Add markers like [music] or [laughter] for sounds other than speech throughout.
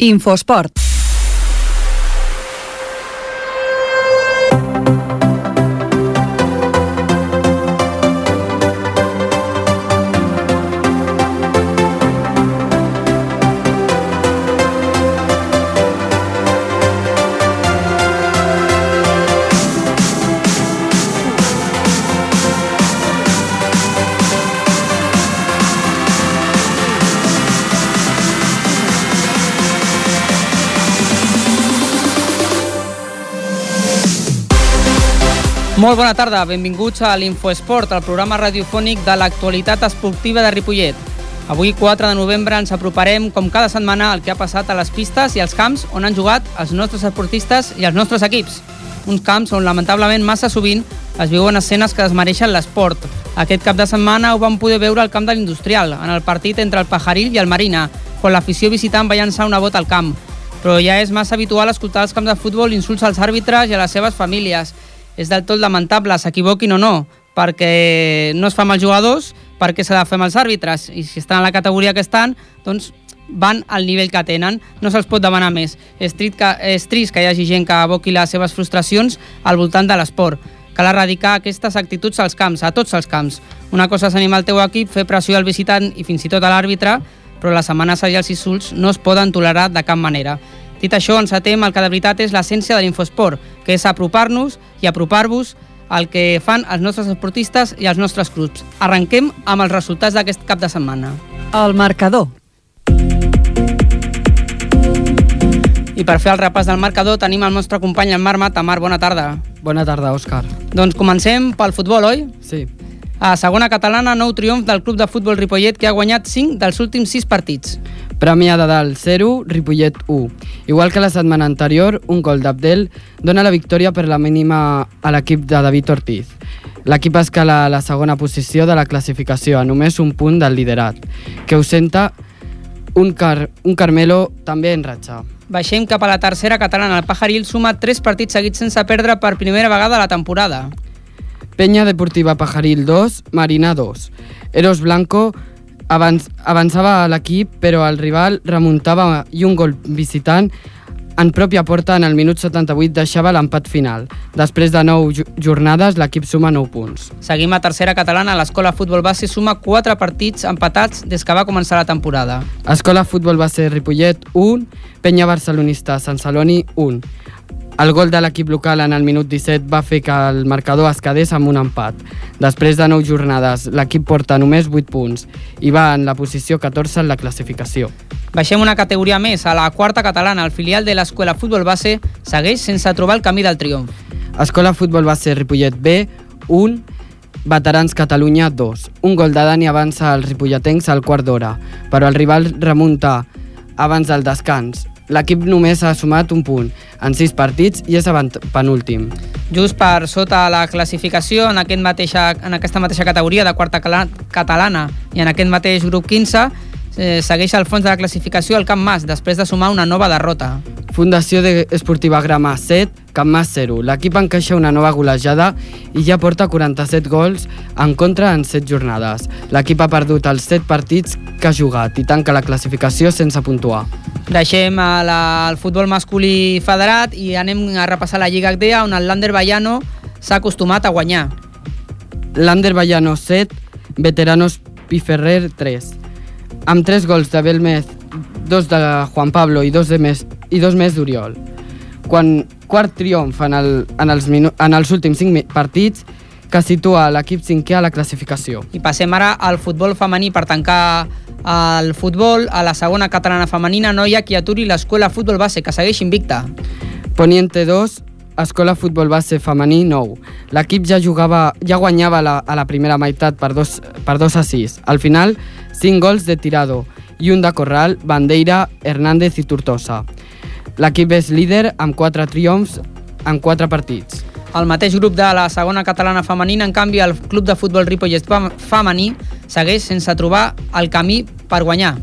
Infosport. Molt bona tarda, benvinguts a l'Infoesport, el programa radiofònic de l'actualitat esportiva de Ripollet. Avui, 4 de novembre, ens aproparem, com cada setmana, al que ha passat a les pistes i als camps on han jugat els nostres esportistes i els nostres equips. Uns camps on, lamentablement, massa sovint es viuen escenes que desmereixen l'esport. Aquest cap de setmana ho vam poder veure al camp de l'Industrial, en el partit entre el Pajaril i el Marina, quan l'afició visitant va llançar una bota al camp. Però ja és massa habitual escoltar als camps de futbol insults als àrbitres i a les seves famílies és del tot lamentable, s'equivoquin o no, perquè no es fa amb els jugadors, perquè s'ha de fer amb els àrbitres, i si estan a la categoria que estan, doncs van al nivell que tenen, no se'ls pot demanar més. És que, és trist que hi hagi gent que aboqui les seves frustracions al voltant de l'esport. Cal erradicar aquestes actituds als camps, a tots els camps. Una cosa és animar el teu equip, fer pressió al visitant i fins i tot a l'àrbitre, però les amenaces i els insults no es poden tolerar de cap manera. Dit això, encetem el que de veritat és l'essència de l'infosport, que és apropar-nos i apropar-vos al que fan els nostres esportistes i els nostres clubs. Arrenquem amb els resultats d'aquest cap de setmana. El marcador. I per fer el repàs del marcador tenim el nostre company en Marc Mata. Marc, bona tarda. Bona tarda, Òscar. Doncs comencem pel futbol, oi? Sí. A segona catalana, nou triomf del club de futbol Ripollet que ha guanyat 5 dels últims 6 partits. Premià de dalt 0, Ripollet 1. Igual que la setmana anterior, un gol d'Abdel dona la victòria per la mínima a l'equip de David Ortiz. L'equip escala a la segona posició de la classificació a només un punt del liderat, que ausenta un, car un Carmelo també en ratxa. Baixem cap a la tercera catalana. El Pajaril suma 3 partits seguits sense perdre per primera vegada a la temporada. Peña Deportiva Pajaril 2, Marina 2. Eros Blanco avanç, avançava l'equip, però el rival remuntava i un gol visitant en pròpia porta en el minut 78 deixava l'empat final. Després de 9 jornades, l'equip suma 9 punts. Seguim a tercera catalana. L'escola Futbol Base suma 4 partits empatats des que va començar la temporada. Escola Futbol Base Ripollet 1, Penya Barcelonista Sant Celoni 1. El gol de l'equip local en el minut 17 va fer que el marcador es quedés amb un empat. Després de 9 jornades, l'equip porta només 8 punts i va en la posició 14 en la classificació. Baixem una categoria més. A la quarta catalana, el filial de l'Escola Futbol Base segueix sense trobar el camí del triomf. Escola Futbol Base Ripollet B, 1, Veterans Catalunya 2. Un gol de Dani avança als ripolletens al quart d'hora, però el rival remunta abans del descans. L'equip només ha sumat un punt en sis partits i és penúltim. Just per sota la classificació, en, aquest mateixa, en aquesta mateixa categoria de quarta catalana i en aquest mateix grup 15, eh, segueix al fons de la classificació el Camp Mas, després de sumar una nova derrota. Fundació de Esportiva Grama 7, Camp Mas 0. L'equip encaixa una nova golejada i ja porta 47 gols en contra en 7 jornades. L'equip ha perdut els 7 partits que ha jugat i tanca la classificació sense puntuar. Deixem el, el futbol masculí federat i anem a repassar la Lliga Acdea, on el Lander Ballano s'ha acostumat a guanyar. Lander Ballano 7, Veteranos Piferrer 3. Amb 3 gols de Belmez, dos de Juan Pablo i dos, de més, i dos més d'Oriol. Quan quart triomf en, el, en, els minu, en els últims 5 partits que situa l'equip cinquè a la classificació. I passem ara al futbol femení per tancar el futbol, a la segona catalana femenina no hi ha qui aturi l'escola futbol base, que segueix invicta. Poniente 2, Escola Futbol Base Femení 9. L'equip ja jugava, ja guanyava la, a la primera meitat per 2 per dos a 6. Al final, 5 gols de Tirado i un de Corral, Bandeira, Hernández i Tortosa. L'equip és líder amb 4 triomfs en 4 partits. El mateix grup de la segona catalana femenina, en canvi, el club de futbol Ripollet femení segueix sense trobar el camí per guanyar.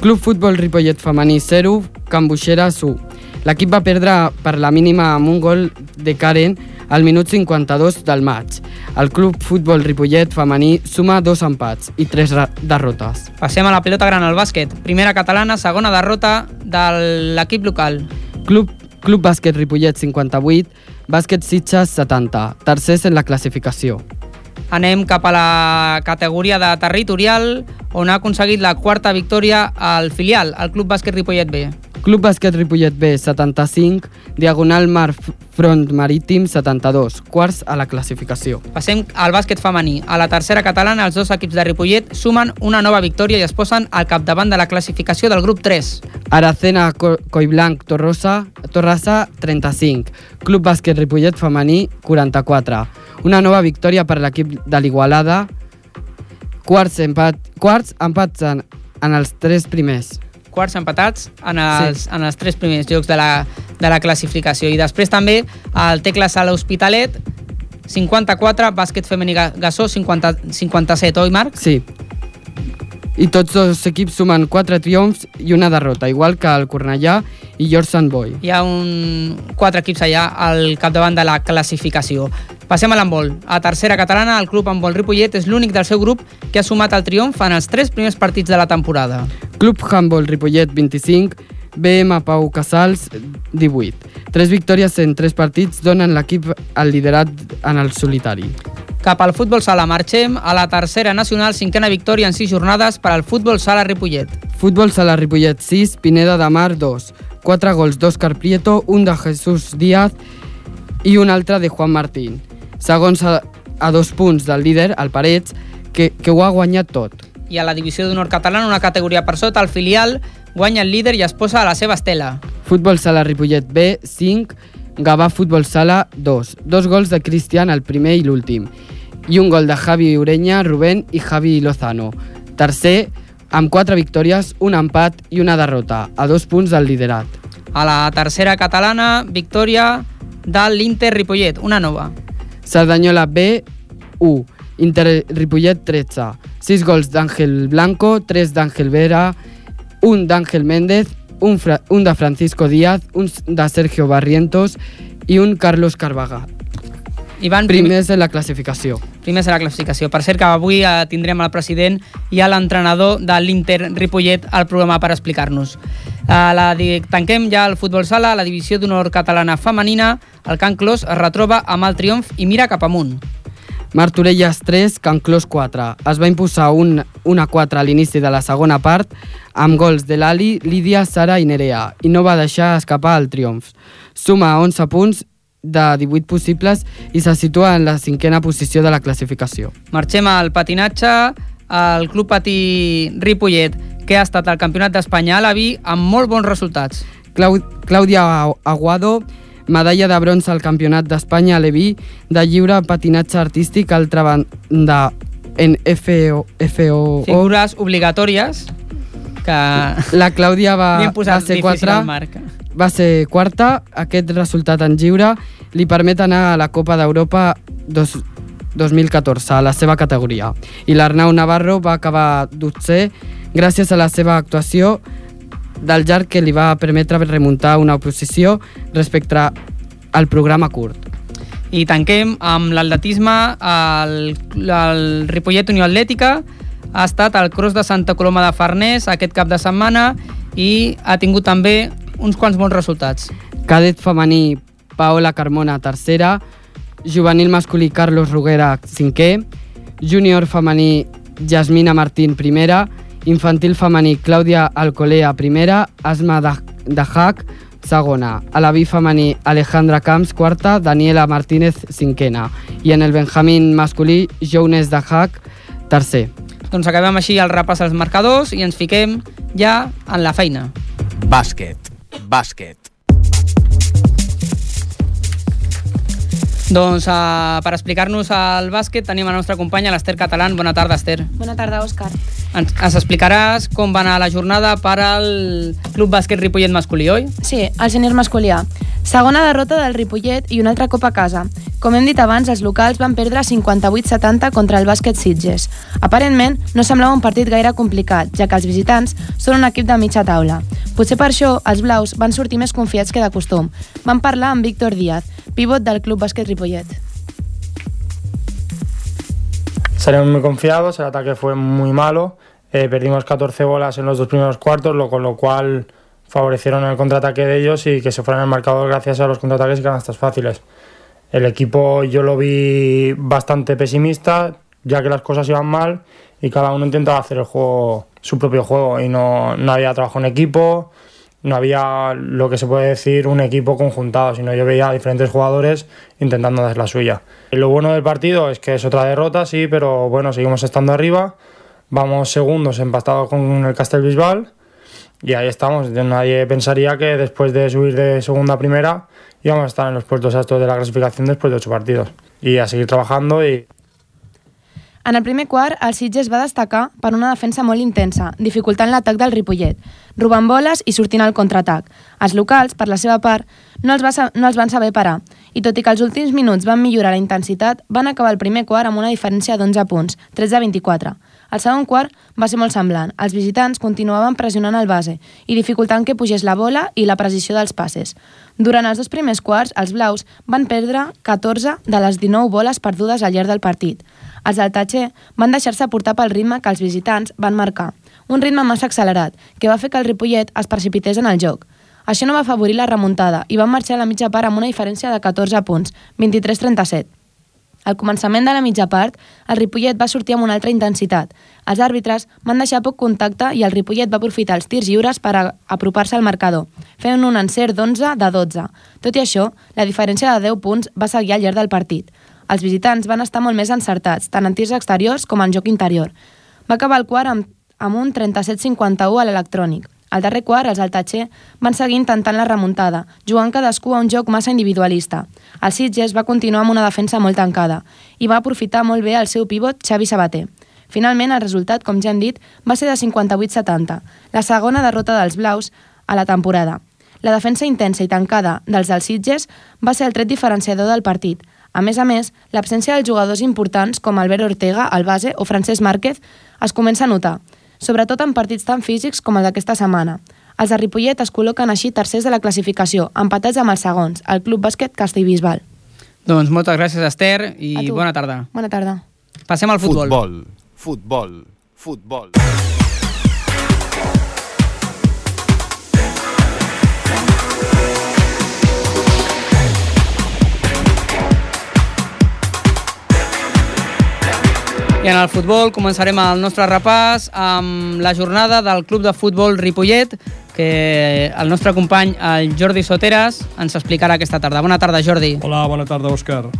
Club Futbol Ripollet femení 0, Can Buixeres 1. L'equip va perdre per la mínima amb un gol de Karen al minut 52 del maig. El Club Futbol Ripollet femení suma dos empats i tres derrotes. Passem a la pelota gran al bàsquet. Primera catalana, segona derrota de l'equip local. Club, Club Bàsquet Ripollet 58, Bàsquet Sitges 70, tercers en la classificació. Anem cap a la categoria de territorial, on ha aconseguit la quarta victòria al filial, el Club Bàsquet Ripollet B. Club Bàsquet Ripollet B 75, Diagonal Mar Front Marítim 72, quarts a la classificació. Passem al bàsquet femení. A la tercera catalana, els dos equips de Ripollet sumen una nova victòria i es posen al capdavant de la classificació del grup 3. Aracena Co Coiblanc Torrosa, Torrassa 35, Club Bàsquet Ripollet femení 44. Una nova victòria per l'equip de l'Igualada, quarts, empat, quarts empats en, en els tres primers quarts empatats en els, sí. en els tres primers llocs de la, de la classificació. I després també el Tecla Sala Hospitalet, 54, bàsquet femení Gassó, 50, 57, oi Marc? Sí. I tots dos equips sumen 4 triomfs i una derrota, igual que el Cornellà i George Sant Boi. Hi ha un, quatre equips allà al capdavant de la classificació. Passem a l'handbol. A tercera catalana, el club handbol Ripollet és l'únic del seu grup que ha sumat el triomf en els tres primers partits de la temporada. Club handbol Ripollet 25, BM Pau Casals 18. Tres victòries en tres partits donen l'equip al liderat en el solitari. Cap al futbol sala marxem a la tercera nacional, cinquena victòria en sis jornades per al futbol sala Ripollet. Futbol sala Ripollet 6, Pineda de Mar 2. 4 gols d'Òscar Prieto, un de Jesús Díaz i un altre de Juan Martín. Segons a, a dos punts del líder, el Parets, que, que ho ha guanyat tot. I a la divisió d'honor catalana, una categoria per sota, el filial guanya el líder i es posa a la seva estela. Futbol Sala Ripollet B, 5, Gavà Futbol Sala 2. Dos gols de Cristian, el primer i l'últim. I un gol de Javi Ureña, Rubén i Javi Lozano. Tercer, amb quatre victòries, un empat i una derrota, a dos punts del liderat. A la tercera catalana, victòria de l'Inter Ripollet, una nova. Cerdanyola B, 1. Inter Ripollet 13. 6 gols d'Àngel Blanco, 3 d'Àngel Vera, un d'Àngel Méndez, un, un de Francisco Díaz, un de Sergio Barrientos i un Carlos Carvaga. I van primers en la classificació. Primers en la classificació. Per cert que avui eh, tindrem el president i l'entrenador de l'Inter Ripollet al programa per explicar-nos. Eh, la, tanquem ja el futbol sala, la divisió d'honor catalana femenina. El Can Clos es retroba amb el triomf i mira cap amunt. Martorelles 3, Can Clos 4. Es va imposar un 1 a 4 a l'inici de la segona part amb gols de l'Ali, Lídia, Sara i Nerea i no va deixar escapar el triomf. Suma 11 punts de 18 possibles i se situa en la cinquena posició de la classificació. Marxem al patinatge, al Club Patí Ripollet, que ha estat el campionat d'Espanya a la Vi amb molt bons resultats. Clau Clàudia Aguado, medalla de bronze al campionat d'Espanya a l'Evi de lliure patinatge artístic, altra banda en FO, FO... Figures obligatòries que... La Clàudia va, va ser 4 va ser quarta. Aquest resultat en lliure li permet anar a la Copa d'Europa 2014, a la seva categoria. I l'Arnau Navarro va acabar dotzè gràcies a la seva actuació del llarg que li va permetre remuntar una oposició respecte al programa curt. I tanquem amb l'atletisme. El, el Ripollet Unió Atlètica ha estat al cross de Santa Coloma de Farners aquest cap de setmana i ha tingut també uns quants bons resultats. Cadet femení, Paola Carmona, tercera. Juvenil masculí, Carlos Ruguera, cinquè. Júnior femení, Jasmina Martín, primera. Infantil femení, Clàudia Alcolea, primera. Asma Dajak, segona. A la vi femení, Alejandra Camps, quarta. Daniela Martínez, cinquena. I en el Benjamín masculí, Jones Dajak, tercer. Doncs acabem així el repàs als marcadors i ens fiquem ja en la feina. Bàsquet bàsquet. Doncs uh, per explicar-nos el bàsquet tenim a la nostra companya l'Ester Catalán. Bona tarda, Ester. Bona tarda, Òscar. Ens, ens explicaràs com va anar la jornada per al Club Bàsquet Ripollet masculí, oi? Sí, el sènior masculià. Segona derrota del Ripollet i un altre cop a casa. Com hem dit abans, els locals van perdre 58-70 contra el bàsquet Sitges. Aparentment, no semblava un partit gaire complicat, ja que els visitants són un equip de mitja taula. Potser per això els blaus van sortir més confiats que de costum. Van parlar amb Víctor Díaz, pivot del Club Bàsquet Ripollet. Salimos muy confiados, el ataque fue muy malo, eh, perdimos 14 bolas en los dos primeros cuartos, lo, con lo cual favorecieron el contraataque de ellos y que se fueran al marcador gracias a los contraataques y canastas fáciles. El equipo yo lo vi bastante pesimista, ya que las cosas iban mal y cada uno intentaba hacer el juego, su propio juego y no, no había trabajo en equipo, no había lo que se puede decir un equipo conjuntado, sino yo veía diferentes jugadores intentando hacer la suya. Lo bueno del partido es que es otra derrota, sí, pero bueno, seguimos estando arriba, vamos segundos empatados con el Castelbisbal y ahí estamos. Nadie pensaría que después de subir de segunda a primera íbamos a estar en los puestos altos de la clasificación después de ocho partidos y a seguir trabajando y En el primer quart, el Sitges va destacar per una defensa molt intensa, dificultant l'atac del Ripollet, robant boles i sortint al contraatac. Els locals, per la seva part, no els, va, no els van saber parar, i tot i que els últims minuts van millorar la intensitat, van acabar el primer quart amb una diferència d'11 punts, 13 a 24. El segon quart va ser molt semblant. Els visitants continuaven pressionant el base i dificultant que pugés la bola i la precisió dels passes. Durant els dos primers quarts, els blaus van perdre 14 de les 19 boles perdudes al llarg del partit. Els del Tatxer van deixar-se portar pel ritme que els visitants van marcar, un ritme massa accelerat, que va fer que el Ripollet es precipités en el joc. Això no va afavorir la remuntada i van marxar a la mitja part amb una diferència de 14 punts, 23-37. Al començament de la mitja part, el Ripollet va sortir amb una altra intensitat. Els àrbitres van deixar poc contacte i el Ripollet va aprofitar els tirs lliures per apropar-se al marcador, fent un encert d'11 de 12. Tot i això, la diferència de 10 punts va seguir al llarg del partit. Els visitants van estar molt més encertats, tant en tirs exteriors com en joc interior. Va acabar el quart amb, amb un 37-51 a l'electrònic. Al darrer quart, els Altatxer van seguir intentant la remuntada, jugant cadascú a un joc massa individualista. El Sitges va continuar amb una defensa molt tancada i va aprofitar molt bé el seu pivot Xavi Sabater. Finalment, el resultat, com ja hem dit, va ser de 58-70, la segona derrota dels blaus a la temporada. La defensa intensa i tancada dels dels Sitges va ser el tret diferenciador del partit. A més a més, l'absència dels jugadors importants com Albert Ortega, el base, o Francesc Márquez es comença a notar, sobretot en partits tan físics com el d'aquesta setmana. Els de Ripollet es col·loquen així tercers de la classificació, empatats amb els segons, el Club Bàsquet Castellbisbal. Doncs moltes gràcies, Esther, i bona tarda. Bona tarda. Passem al futbol. Futbol. Futbol. Futbol. I en el futbol començarem el nostre repàs amb la jornada del Club de Futbol Ripollet, que el nostre company, el Jordi Soteres, ens explicarà aquesta tarda. Bona tarda, Jordi. Hola, bona tarda, Òscar.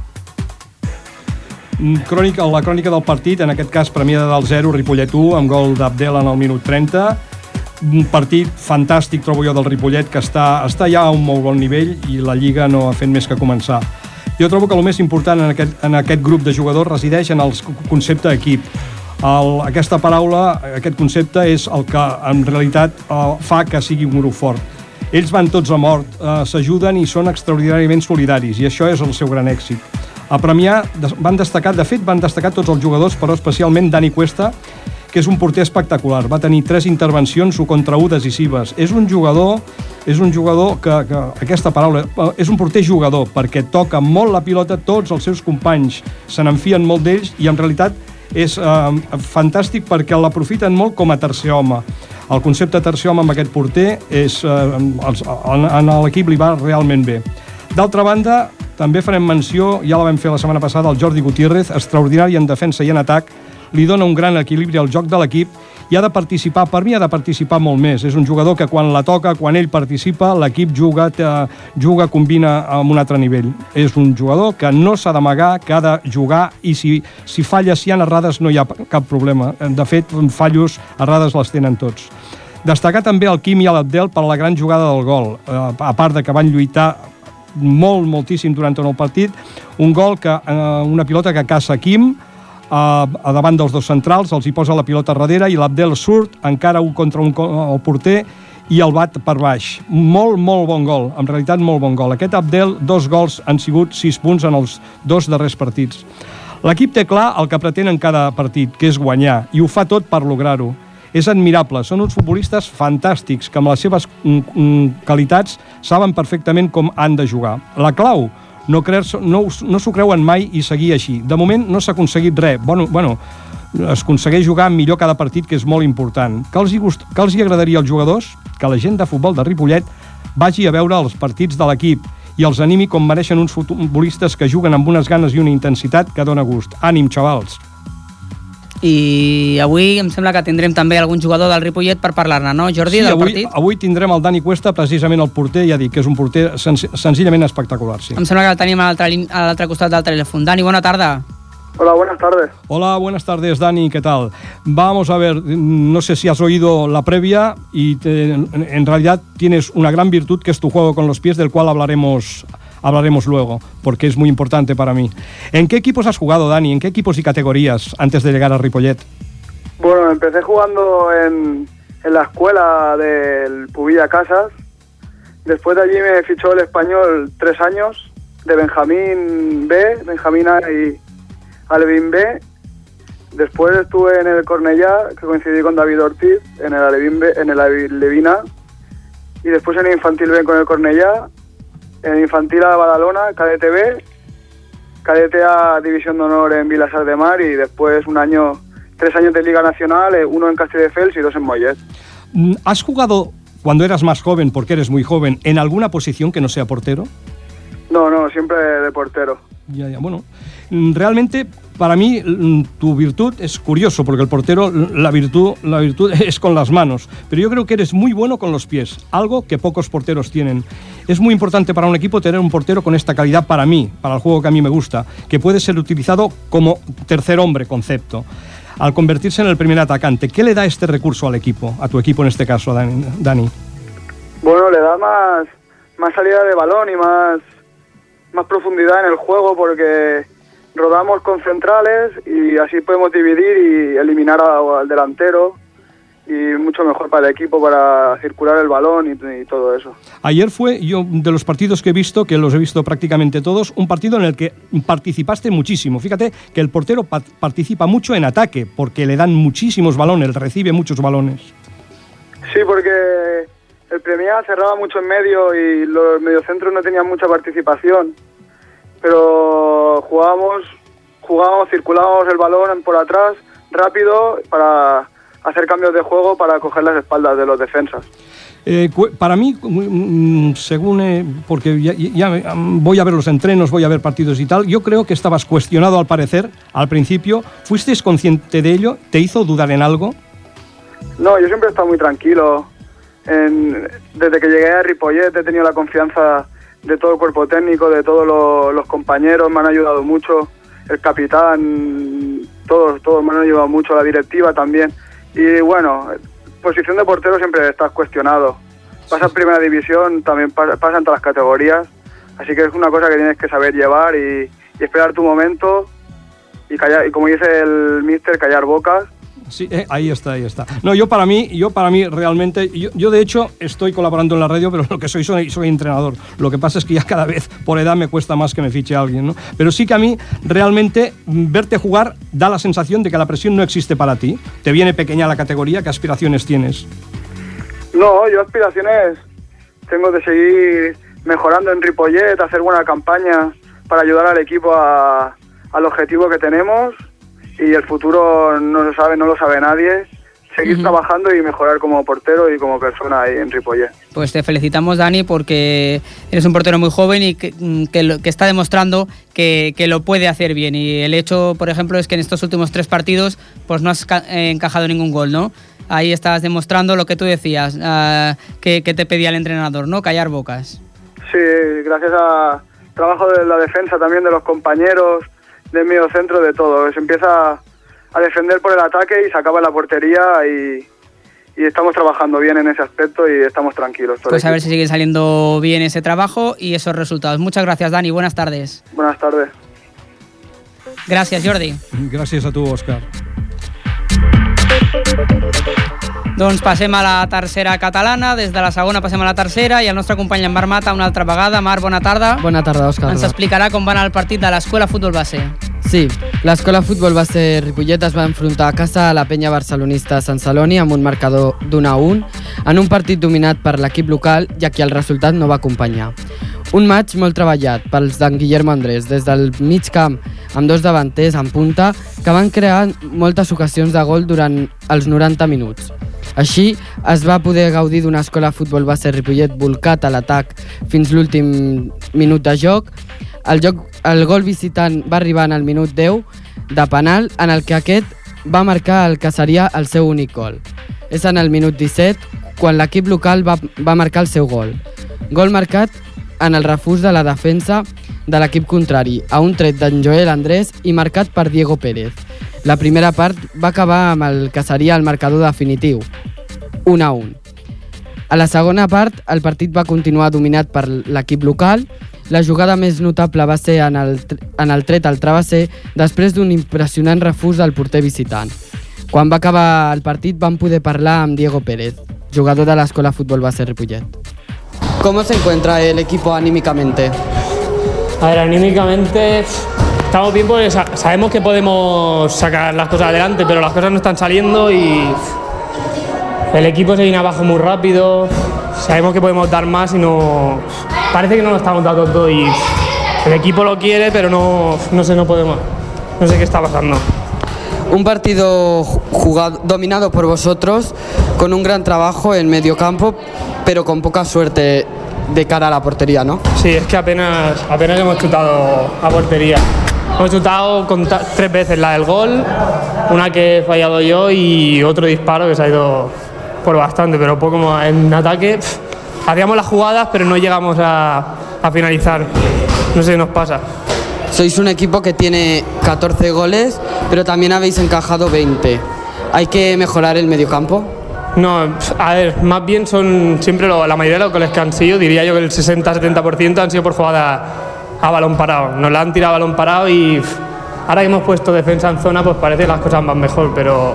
Mm, Crònica, la crònica del partit, en aquest cas premiada del 0, Ripollet 1, amb gol d'Abdel en el minut 30. Un partit fantàstic, trobo jo, del Ripollet, que està, està ja a un molt bon nivell i la Lliga no ha fet més que començar. Jo trobo que el més important en aquest, en aquest grup de jugadors resideix en el concepte equip. El, aquesta paraula, aquest concepte, és el que en realitat eh, fa que sigui un grup fort. Ells van tots a mort, eh, s'ajuden i són extraordinàriament solidaris, i això és el seu gran èxit. A Premià van destacar, de fet, van destacar tots els jugadors, però especialment Dani Cuesta, que és un porter espectacular. Va tenir tres intervencions, un contra un decisives. És un jugador, és un jugador que, que aquesta paraula, eh, és un porter jugador, perquè toca molt la pilota, tots els seus companys se n'enfien molt d'ells i en realitat és eh, fantàstic perquè l'aprofiten molt com a tercer home. El concepte tercer home amb aquest porter és, eh, els, en, en l'equip li va realment bé. D'altra banda, també farem menció, ja la vam fer la setmana passada, al Jordi Gutiérrez, extraordinari en defensa i en atac, li dona un gran equilibri al joc de l'equip i ha de participar, per mi ha de participar molt més. És un jugador que quan la toca, quan ell participa, l'equip juga, eh, juga, combina amb un altre nivell. És un jugador que no s'ha d'amagar, que ha de jugar i si, si falla, si hi ha errades, no hi ha cap problema. De fet, fallos, errades les tenen tots. Destacar també el Quim i l'Abdel per la gran jugada del gol. Eh, a part de que van lluitar molt, moltíssim durant tot el partit, un gol que, eh, una pilota que caça Quim, a, a davant dels dos centrals, els hi posa la pilota darrere i l'Abdel surt, encara un contra un, el porter, i el bat per baix. Molt, molt bon gol, en realitat molt bon gol. Aquest Abdel, dos gols, han sigut sis punts en els dos darrers partits. L'equip té clar el que pretén en cada partit, que és guanyar, i ho fa tot per lograr-ho. És admirable, són uns futbolistes fantàstics que amb les seves mm, mm, qualitats saben perfectament com han de jugar. La clau, no, creure no, no s'ho creuen mai i seguir així. De moment no s'ha aconseguit res. Bueno, bueno, es aconsegueix jugar millor cada partit, que és molt important. Que els, hi gust... que els hi agradaria als jugadors? Que la gent de futbol de Ripollet vagi a veure els partits de l'equip i els animi com mereixen uns futbolistes que juguen amb unes ganes i una intensitat que dona gust. Ànim, xavals! I avui em sembla que tindrem també algun jugador del Ripollet per parlar-ne, no, Jordi, sí, del avui, partit? avui tindrem el Dani Cuesta, precisament el porter, ja dic que és un porter sen senzillament espectacular. Sí. Em sembla que el tenim a l'altre costat del telèfon. Dani, bona tarda. Hola, buenas tardes. Hola, buenas tardes, Dani, ¿qué tal? Vamos a ver, no sé si has oído la previa y te, en realidad tienes una gran virtud que es tu juego con los pies, del cual hablaremos hablaremos luego, porque es muy importante para mí. ¿En qué equipos has jugado, Dani? ¿En qué equipos y categorías antes de llegar a Ripollet? Bueno, empecé jugando en, la escuela del Pubilla Casas. Después de allí me fichó el español tres años, de Benjamín B, Benjamín A y Alevín B. Después estuve en el Cornellá, que coincidí con David Ortiz, en el Alevín B, en el Alevín A. Y después en el Infantil B con el Cornellá en Infantil a Badalona, cadete B, cadete A División de Honor en Vilasar de Mar y después un año, tres años de Liga Nacional, eh, uno en Castelldefels y dos en Mollet. Mm, ¿Has jugado cuando eras más joven, porque eres muy joven, en alguna posición que no sea portero? No, no, siempre de portero. Ya, ya, bueno. Mm, realmente, para mí, mm, tu virtud es curioso, porque el portero, la virtud, la virtud [laughs] es con las manos. Pero yo creo que eres muy bueno con los pies, algo que pocos porteros tienen. Es muy importante para un equipo tener un portero con esta calidad para mí, para el juego que a mí me gusta, que puede ser utilizado como tercer hombre concepto. Al convertirse en el primer atacante, ¿qué le da este recurso al equipo, a tu equipo en este caso, Dani? Bueno, le da más, más salida de balón y más, más profundidad en el juego porque rodamos con centrales y así podemos dividir y eliminar al delantero y mucho mejor para el equipo para circular el balón y, y, todo eso. Ayer fue, yo de los partidos que he visto, que los he visto prácticamente todos, un partido en el que participaste muchísimo. Fíjate que el portero pa participa mucho en ataque porque le dan muchísimos balones, recibe muchos balones. Sí, porque el Premia cerraba mucho en medio y los mediocentros no tenían mucha participación, pero jugábamos, jugábamos, circulábamos el balón por atrás rápido para hacer cambios de juego para coger las espaldas de los defensas. Eh, para mí, según, eh, porque ya, ya, voy a ver los entrenos, voy a ver partidos y tal, yo creo que estabas cuestionado al parecer, al principio. ¿Fuiste consciente de ello? ¿Te hizo dudar en algo? No, yo siempre he estado muy tranquilo. En, desde que llegué a Ripollet he tenido la confianza de todo el cuerpo técnico, de todos los, los compañeros, me han ayudado mucho, el capitán, todos, todos me han ayudado mucho, la directiva también. Y bueno, posición de portero siempre estás cuestionado. Pasa en primera división, también pasa, pasa en todas las categorías. Así que es una cosa que tienes que saber llevar y, y esperar tu momento y callar, y como dice el mister, callar bocas. Sí, eh, ahí está, ahí está. No, yo para mí, yo para mí realmente, yo, yo, de hecho estoy colaborando en la radio, pero [laughs] lo que soy, soy, soy entrenador. Lo que pasa es que ya cada vez por edad me cuesta más que me fiche alguien, ¿no? Pero sí que a mí realmente verte jugar da la sensación de que la presión no existe para ti. Te viene pequeña la categoría, ¿qué aspiraciones tienes? No, yo aspiraciones tengo de seguir mejorando en Ripollet, hacer buena campaña para ayudar al equipo a, al objetivo que tenemos y el futuro no lo sabe, no lo sabe nadie. Seguir uh -huh. trabajando y mejorar como portero y como persona ahí en Ripollet. Pues te felicitamos, Dani, porque eres un portero muy joven y que, que, lo, que está demostrando que, que, lo puede hacer bien. Y el hecho, por ejemplo, es que en estos últimos tres partidos pues no has encajado ningún gol, ¿no? Ahí estás demostrando lo que tú decías, uh, que, que te pedía el entrenador, ¿no? Callar bocas. Sí, gracias a trabajo de la defensa también de los compañeros, del medio centro, de todo. Se empieza a defender por el ataque y se acaba la portería y, y estamos trabajando bien en ese aspecto y estamos tranquilos. Pues a ver si sigue saliendo bien ese trabajo y esos resultados. Muchas gracias, Dani. Buenas tardes. Buenas tardes. Gracias, Jordi. Gracias a tu, Òscar. Doncs passem a la tercera catalana, des de la segona passem a la tercera i el nostre company en Marc Mata una altra vegada. Marc, bona tarda. Bona tarda, Òscar. Ens explicarà com va anar el partit de l'Escola Futbol Base. Sí, l'Escola Futbol Base Ripollet es va enfrontar a casa a la penya barcelonista Sant Celoni amb un marcador d'un a un en un partit dominat per l'equip local ja que el resultat no va acompanyar. Un maig molt treballat pels d'en Guillermo Andrés. Des del mig camp amb dos davanters en punta que van crear moltes ocasions de gol durant els 90 minuts. Així, es va poder gaudir d'una escola de futbol base Ripollet volcat a l'atac fins l'últim minut de joc. El, joc. el gol visitant va arribar en el minut 10 de penal, en el que aquest va marcar el que seria el seu únic gol. És en el minut 17, quan l'equip local va, va marcar el seu gol. Gol marcat en el refús de la defensa de l'equip contrari, a un tret d'en Joel Andrés i marcat per Diego Pérez. La primera part va acabar amb el que seria el marcador definitiu, 1 a 1. A la segona part, el partit va continuar dominat per l'equip local. La jugada més notable va ser en el, en el tret al travesser després d'un impressionant refús del porter visitant. Quan va acabar el partit vam poder parlar amb Diego Pérez, jugador de l'Escola Futbol Base Ripollet. ¿Cómo se encuentra el equipo anímicamente? A ver, anímicamente estamos bien porque sa- sabemos que podemos sacar las cosas adelante, pero las cosas no están saliendo y el equipo se viene abajo muy rápido. Sabemos que podemos dar más y no. Parece que no lo estamos dando todo y el equipo lo quiere, pero no, no sé, no podemos. No sé qué está pasando. Un partido jugado, dominado por vosotros, con un gran trabajo en medio campo, pero con poca suerte de cara a la portería, ¿no? Sí, es que apenas, apenas hemos chutado a portería. Hemos chutado con tres veces la del gol, una que he fallado yo y otro disparo que se ha ido por bastante, pero poco. En ataque pf, hacíamos las jugadas, pero no llegamos a, a finalizar. No sé qué nos pasa. Sois un equipo que tiene 14 goles, pero también habéis encajado 20. ¿Hay que mejorar el mediocampo? No, a ver, más bien son siempre lo- la mayoría de los goles que han sido, diría yo que el 60-70% han sido por jugada a balón parado. Nos la han tirado a balón parado y ahora que hemos puesto defensa en zona, pues parece que las cosas van mejor, pero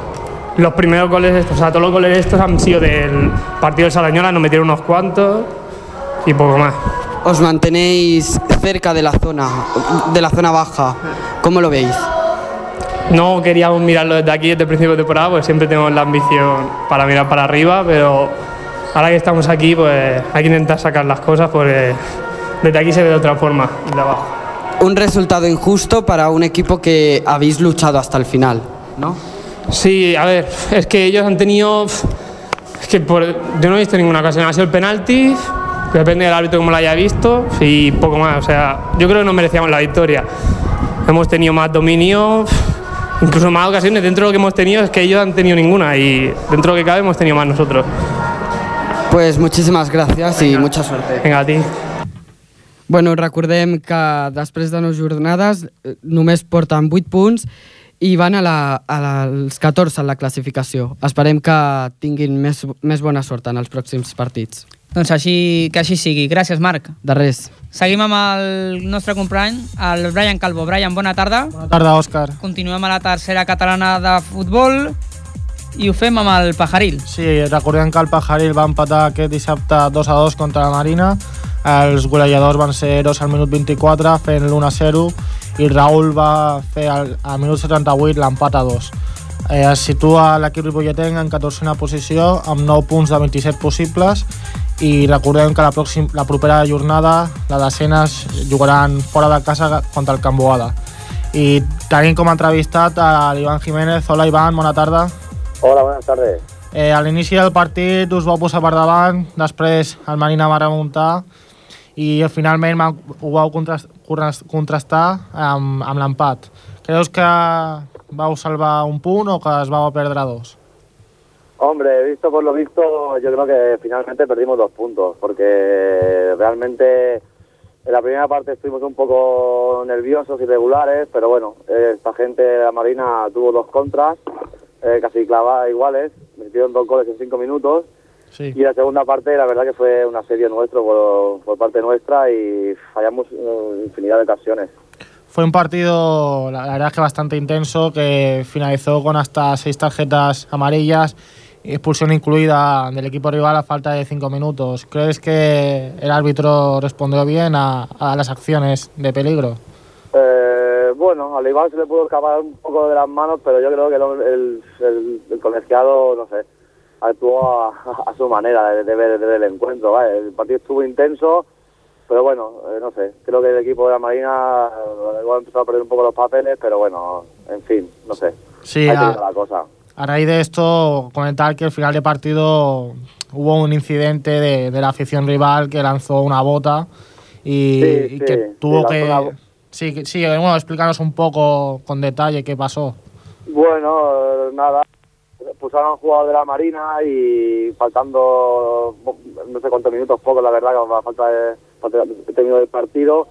los primeros goles, estos, o sea, todos los goles estos han sido del partido de Salañola, nos metieron unos cuantos y poco más. Os mantenéis cerca de la zona, de la zona baja. ¿Cómo lo veis? No queríamos mirarlo desde aquí, desde el principio de temporada, pues siempre tenemos la ambición para mirar para arriba, pero ahora que estamos aquí, pues hay que intentar sacar las cosas, porque desde aquí se ve de otra forma, de abajo. Un resultado injusto para un equipo que habéis luchado hasta el final, ¿no? Sí, a ver, es que ellos han tenido. Es que por- yo no he visto ninguna ocasión. Ha sido el penalti, depende del árbitro como lo haya visto, y poco más. O sea, yo creo que no merecíamos la victoria. Hemos tenido más dominio, incluso más ocasiones. Dentro de lo que hemos tenido es que ellos han tenido ninguna, y dentro de lo que cabe hemos tenido más nosotros. Pues muchísimas gracias y mucha suerte. Venga, a ti. Bueno, recordem que després de 9 jornades eh, només porten 8 punts i van a la, a la, als 14 en la classificació. Esperem que tinguin més, més bona sort en els pròxims partits. Doncs així, que així sigui. Gràcies, Marc. De res. Seguim amb el nostre company, el Brian Calvo. Brian, bona tarda. Bona tarda, Òscar. Continuem a la tercera catalana de futbol i ho fem amb el Pajaril. Sí, recordem que el Pajaril va empatar aquest dissabte 2 a 2 contra la Marina. Els golejadors van ser Eros al minut 24 fent l'1 a 0 i Raül va fer al, al minut 78 l'empat a 2. Eh, es situa l'equip ripolletenc en 14a posició amb 9 punts de 27 possibles i recordem que la, pròxim, la propera jornada, la decena, jugaran fora de casa contra el Can Boada. I tenim com a entrevistat a l'Ivan Jiménez. Hola, Ivan, bona tarda. Hola, buenas tardes. Eh, a l'inici del partit us vau posar per davant, després el Marina va remuntar i finalment ho vau contrast, contrast- contrastar amb, amb l'empat. Creus que vau salvar un punt o que es vau perdre dos? Hombre, visto por lo visto, yo creo que finalmente perdimos dos puntos, porque realmente en la primera parte estuvimos un poco nerviosos, irregulares, pero bueno, esta gente de la Marina tuvo dos contras, eh, casi clavadas iguales, metieron dos goles en cinco minutos, Sí. y la segunda parte la verdad que fue un asedio nuestro por, por parte nuestra y fallamos eh, infinidad de ocasiones. Fue un partido, la verdad es que bastante intenso, que finalizó con hasta seis tarjetas amarillas, expulsión incluida del equipo rival a falta de cinco minutos. ¿Crees que el árbitro respondió bien a, a las acciones de peligro? Eh, bueno, al Iván se le pudo escapar un poco de las manos, pero yo creo que el, el, el- colegiado, no sé, actuó a, a su manera de, de ver, de ver el encuentro. ¿vale? El partido estuvo intenso, pero bueno, eh, no sé, creo que el equipo de la Marina eh, igual ha empezado a perder un poco los papeles, pero bueno, en fin, no sé. Sí, Ahí a- queda la cosa. A raíz de esto, comentar que al final de partido hubo un incidente de, de la afición rival que lanzó una bota y, Sí, y que sí, tuvo que... una Sí, sí, bueno, explícanos un poco con detalle qué pasó. Bueno, nada, expulsaron a un jugador de la Marina y faltando no sé cuántos minutos, poco la verdad, que a falta de, falta de término del partido.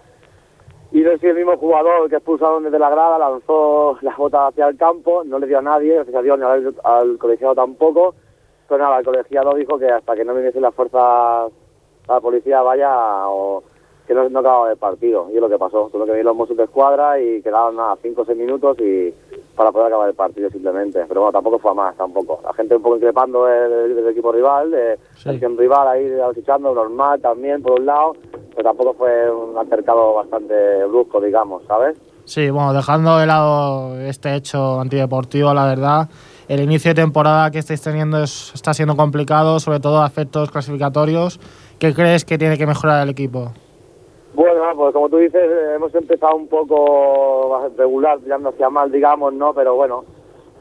Y no si el mismo jugador que expulsaron desde la grada lanzó las botas hacia el campo, no le dio a nadie, gracias a Dios, ni al, al colegiado tampoco. Pero nada, el colegiado dijo que hasta que no viniese la fuerza, la policía vaya, o que no, no acababa el partido. Y es lo que pasó. Tuve que venir los Mossos de escuadra y quedaban nada, 5 o 6 minutos y para poder acabar el partido simplemente. Pero bueno, tampoco fue a más, tampoco. La gente un poco increpando del, del equipo rival, de la acción rival ahí achichando, normal también por un lado, pero tampoco fue un altercado bastante brusco, digamos, ¿sabes? Sí, bueno, dejando de lado este hecho antideportivo, la verdad, el inicio de temporada que estáis teniendo es- está siendo complicado, sobre todo a efectos clasificatorios. ¿Qué crees que tiene que mejorar el equipo? Bueno, pues como tú dices, hemos empezado un poco regular, tirando hacia mal, digamos, ¿no? Pero bueno,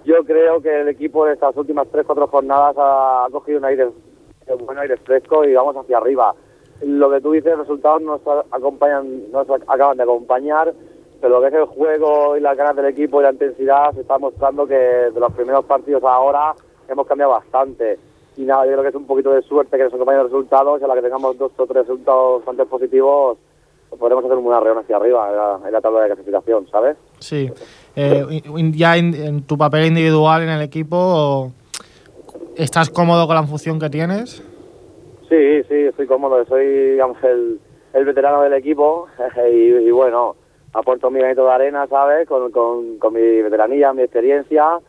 yo creo que el equipo de estas últimas tres, cuatro jornadas ha, cogido un aire, un buen aire fresco y vamos hacia arriba. Lo que tú dices, resultados nos acompañan, nos ac- acaban de acompañar, pero lo que es el juego y las ganas del equipo y la intensidad se está mostrando que de los primeros partidos a ahora hemos cambiado bastante. Y nada, yo creo que es un poquito de suerte que nos acompañen los resultados y a la que tengamos dos o tres resultados bastante positivos, podremos hacer una reunión hacia arriba en la, en la tabla de clasificación, ¿sabes? Sí. Eh, ya en tu papel individual en el equipo, ¿estás cómodo con la función que tienes? Sí, sí, estoy cómodo, soy digamos, el, el veterano del equipo [laughs] y, y bueno, aporto mi granito de arena, ¿sabes? Con, con, con mi veteranía, mi experiencia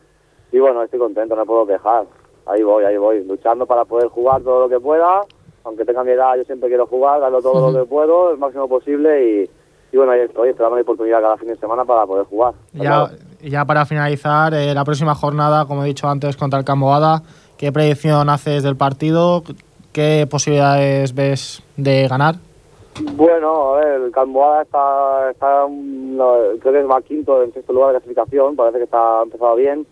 y bueno, estoy contento, no puedo quejar. Ahí voy, ahí voy, luchando para poder jugar todo lo que pueda, aunque tenga mi edad, yo siempre quiero jugar, darlo todo lo que puedo, el máximo posible y, y bueno, ahí estoy esperando mi oportunidad cada fin de semana para poder jugar. Ya, ya para finalizar, eh, la próxima jornada, como he dicho antes, contra el Camboada, ¿qué predicción haces del partido? ¿Qué posibilidades ves de ganar? Bueno, a ver, el Camboada está, está no, creo que va quinto en sexto lugar de clasificación, parece que está ha empezado bien,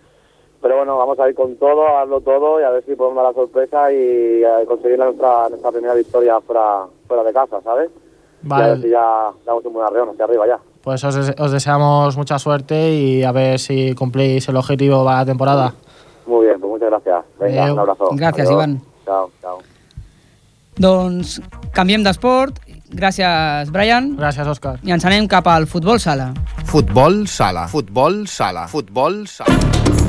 pero bueno, vamos a ir con todo, a darlo todo y a ver si podemos dar la sorpresa y eh, conseguir nuestra, nuestra primera victoria fuera, fuera de casa, ¿sabes? Y a ver si Vale, ya damos un buen arreón hacia arriba ya. pues os, des- os deseamos mucha suerte y a ver si cumplís el objetivo para la temporada. Muy bien, pues muchas gracias. Venga, Adeu. un abrazo. Gràcies, Adiós. Ivan. Chao, chao. Doncs canviem d'esport. Gràcies, Brian. Gràcies, Òscar. I ens anem cap al futbol sala. Futbol sala. Futbol sala. Futbol sala.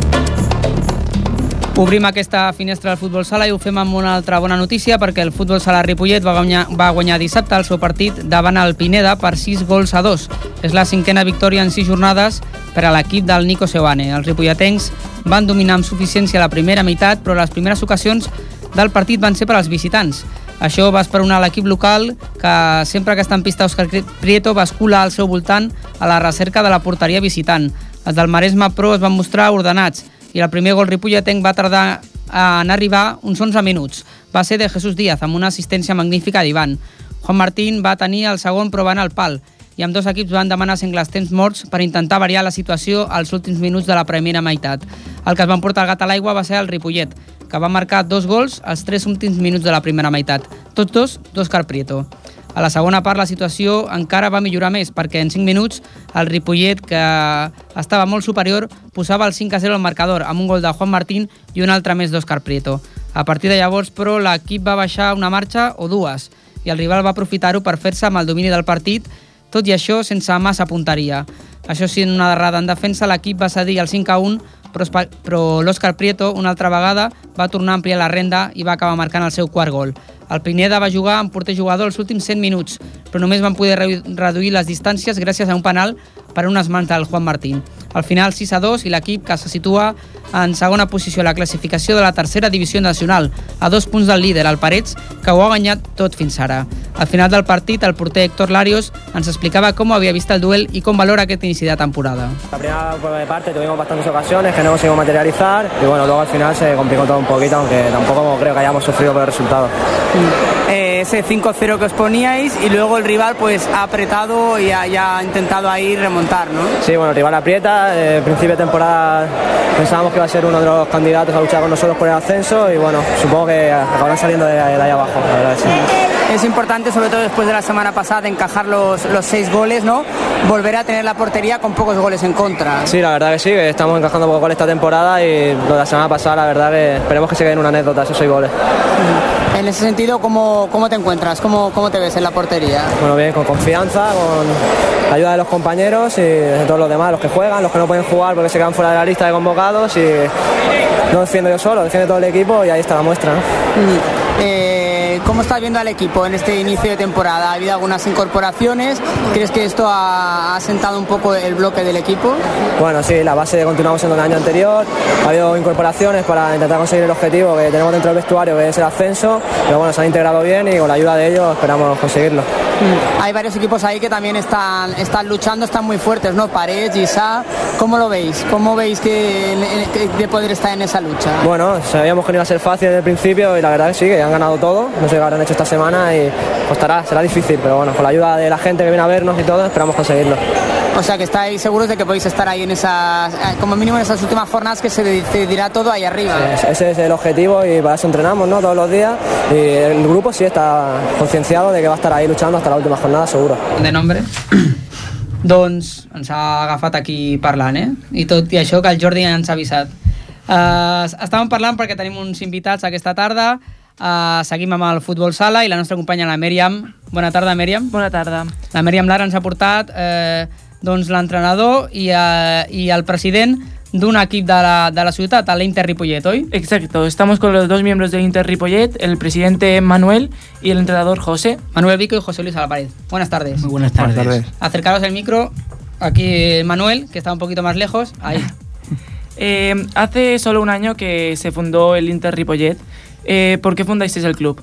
Obrim aquesta finestra del futbol sala i ho fem amb una altra bona notícia perquè el futbol sala Ripollet va guanyar, va guanyar dissabte el seu partit davant el Pineda per 6 gols a 2. És la cinquena victòria en 6 jornades per a l'equip del Nico Seoane. Els ripolletens van dominar amb suficiència la primera meitat, però les primeres ocasions del partit van ser per als visitants. Això va esperonar l'equip local que sempre que està en pista Òscar Prieto va escolar al seu voltant a la recerca de la porteria visitant. Els del Maresme Pro es van mostrar ordenats i el primer gol ripolletenc va tardar en arribar uns 11 minuts. Va ser de Jesús Díaz amb una assistència magnífica d'Ivan. Juan Martín va tenir el segon va anar al pal i amb dos equips van demanar sengles temps morts per intentar variar la situació als últims minuts de la primera meitat. El que es van portar el gat a l'aigua va ser el Ripollet, que va marcar dos gols als tres últims minuts de la primera meitat. Tots dos, d'Òscar Prieto. A la segona part la situació encara va millorar més perquè en 5 minuts el Ripollet, que estava molt superior, posava el 5 a 0 al marcador amb un gol de Juan Martín i un altre més d'Òscar Prieto. A partir de llavors, però, l'equip va baixar una marxa o dues i el rival va aprofitar-ho per fer-se amb el domini del partit, tot i això sense massa punteria. Això sí, en una derrada en defensa, l'equip va cedir el 5 a 1, però, però l'Òscar Prieto, una altra vegada, va tornar a ampliar la renda i va acabar marcant el seu quart gol. El Pineda va jugar amb porter jugador els últims 100 minuts, però només van poder re- reduir les distàncies gràcies a un penal per unes mans del Juan Martín. Al final 6 a 2 i l'equip que se situa en segona posició a la classificació de la tercera divisió nacional, a dos punts del líder, el Parets, que ho ha guanyat tot fins ara. Al final del partit, el porter Héctor Larios ens explicava com havia vist el duel i com valora aquest inici de temporada. La primera parte tuvimos bastantes ocasiones que no conseguimos materializar y bueno, luego al final se complicó todo un poquito, aunque tampoco creo que hayamos sufrido por el resultado. Eh, ese 5-0 que os poníais y luego el rival pues ha apretado y ha, ya ha intentado ahí remontar, ¿no? Sí, bueno, el rival aprieta. Eh, principio de temporada pensábamos que iba a ser uno de los candidatos a luchar con nosotros por el ascenso y bueno, supongo que acabarán saliendo de, de ahí abajo, la verdad. Sí. Es importante, sobre todo después de la semana pasada, encajar los, los seis goles, ¿no? Volver a tener la portería con pocos goles en contra. Sí, la verdad que sí, que estamos encajando pocos goles esta temporada y lo de la semana pasada, la verdad que esperemos que se quede en una anécdota esos seis goles. En ese sentido, ¿cómo, cómo te encuentras? ¿Cómo, ¿Cómo te ves en la portería? Bueno, bien, con confianza, con la ayuda de los compañeros y de todos los demás, los que juegan, los que no pueden jugar porque se quedan fuera de la lista de convocados y no defiendo yo solo, defiende todo el equipo y ahí está la muestra. ¿no? Eh, ¿Cómo estás viendo al equipo en este inicio de temporada? ¿Ha habido algunas incorporaciones? ¿Crees que esto ha, ha sentado un poco el bloque del equipo? Bueno, sí, la base continuamos siendo el año anterior. Ha habido incorporaciones para intentar conseguir el objetivo que tenemos dentro del vestuario, que es el ascenso. Pero bueno, se han integrado bien y con la ayuda de ellos esperamos conseguirlo. Hay varios equipos ahí que también están, están luchando, están muy fuertes, ¿no? Pared, Gisa, ¿cómo lo veis? ¿Cómo veis que, de poder estar en esa lucha? Bueno, sabíamos que no iba a ser fácil desde el principio y la verdad que sí, que han ganado todo. Qué habrán hecho esta semana y costará, será difícil, pero bueno, con la ayuda de la gente que viene a vernos y todo, esperamos conseguirlo. O sea que estáis seguros de que podéis estar ahí en esas, como mínimo en esas últimas jornadas que se decidirá todo ahí arriba. Es- Ese es el objetivo y para eso entrenamos ¿no? todos los días. Y el grupo sí está concienciado de que va a estar ahí luchando hasta la última jornada, seguro. de nombre. doncs ens ha agafat aquí parlant, eh? I tot i això que el Jordi ens ha avisat. Uh, estàvem parlant perquè tenim uns invitats aquesta tarda. Uh, seguim amb el futbol sala i la nostra companya la Mèriam. Bona tarda, Mèriam. Bona tarda. La Mèriam Lara ens ha portat eh, doncs l'entrenador i, eh, i el president d'un equip de la, de la ciutat, l'Inter Ripollet, oi? Exacto, estamos con los dos miembros del Inter Ripollet, el presidente Manuel y el entrenador José. Manuel Vico y José Luis Alapared. Buenas tardes. Muy buenas tardes. Buenas tardes. Acercaros el micro. Aquí eh, Manuel, que está un poquito más lejos. Ahí. [laughs] Eh, hace solo un año que se fundó el Inter Ripollet. Eh, ¿Por qué fundasteis el club?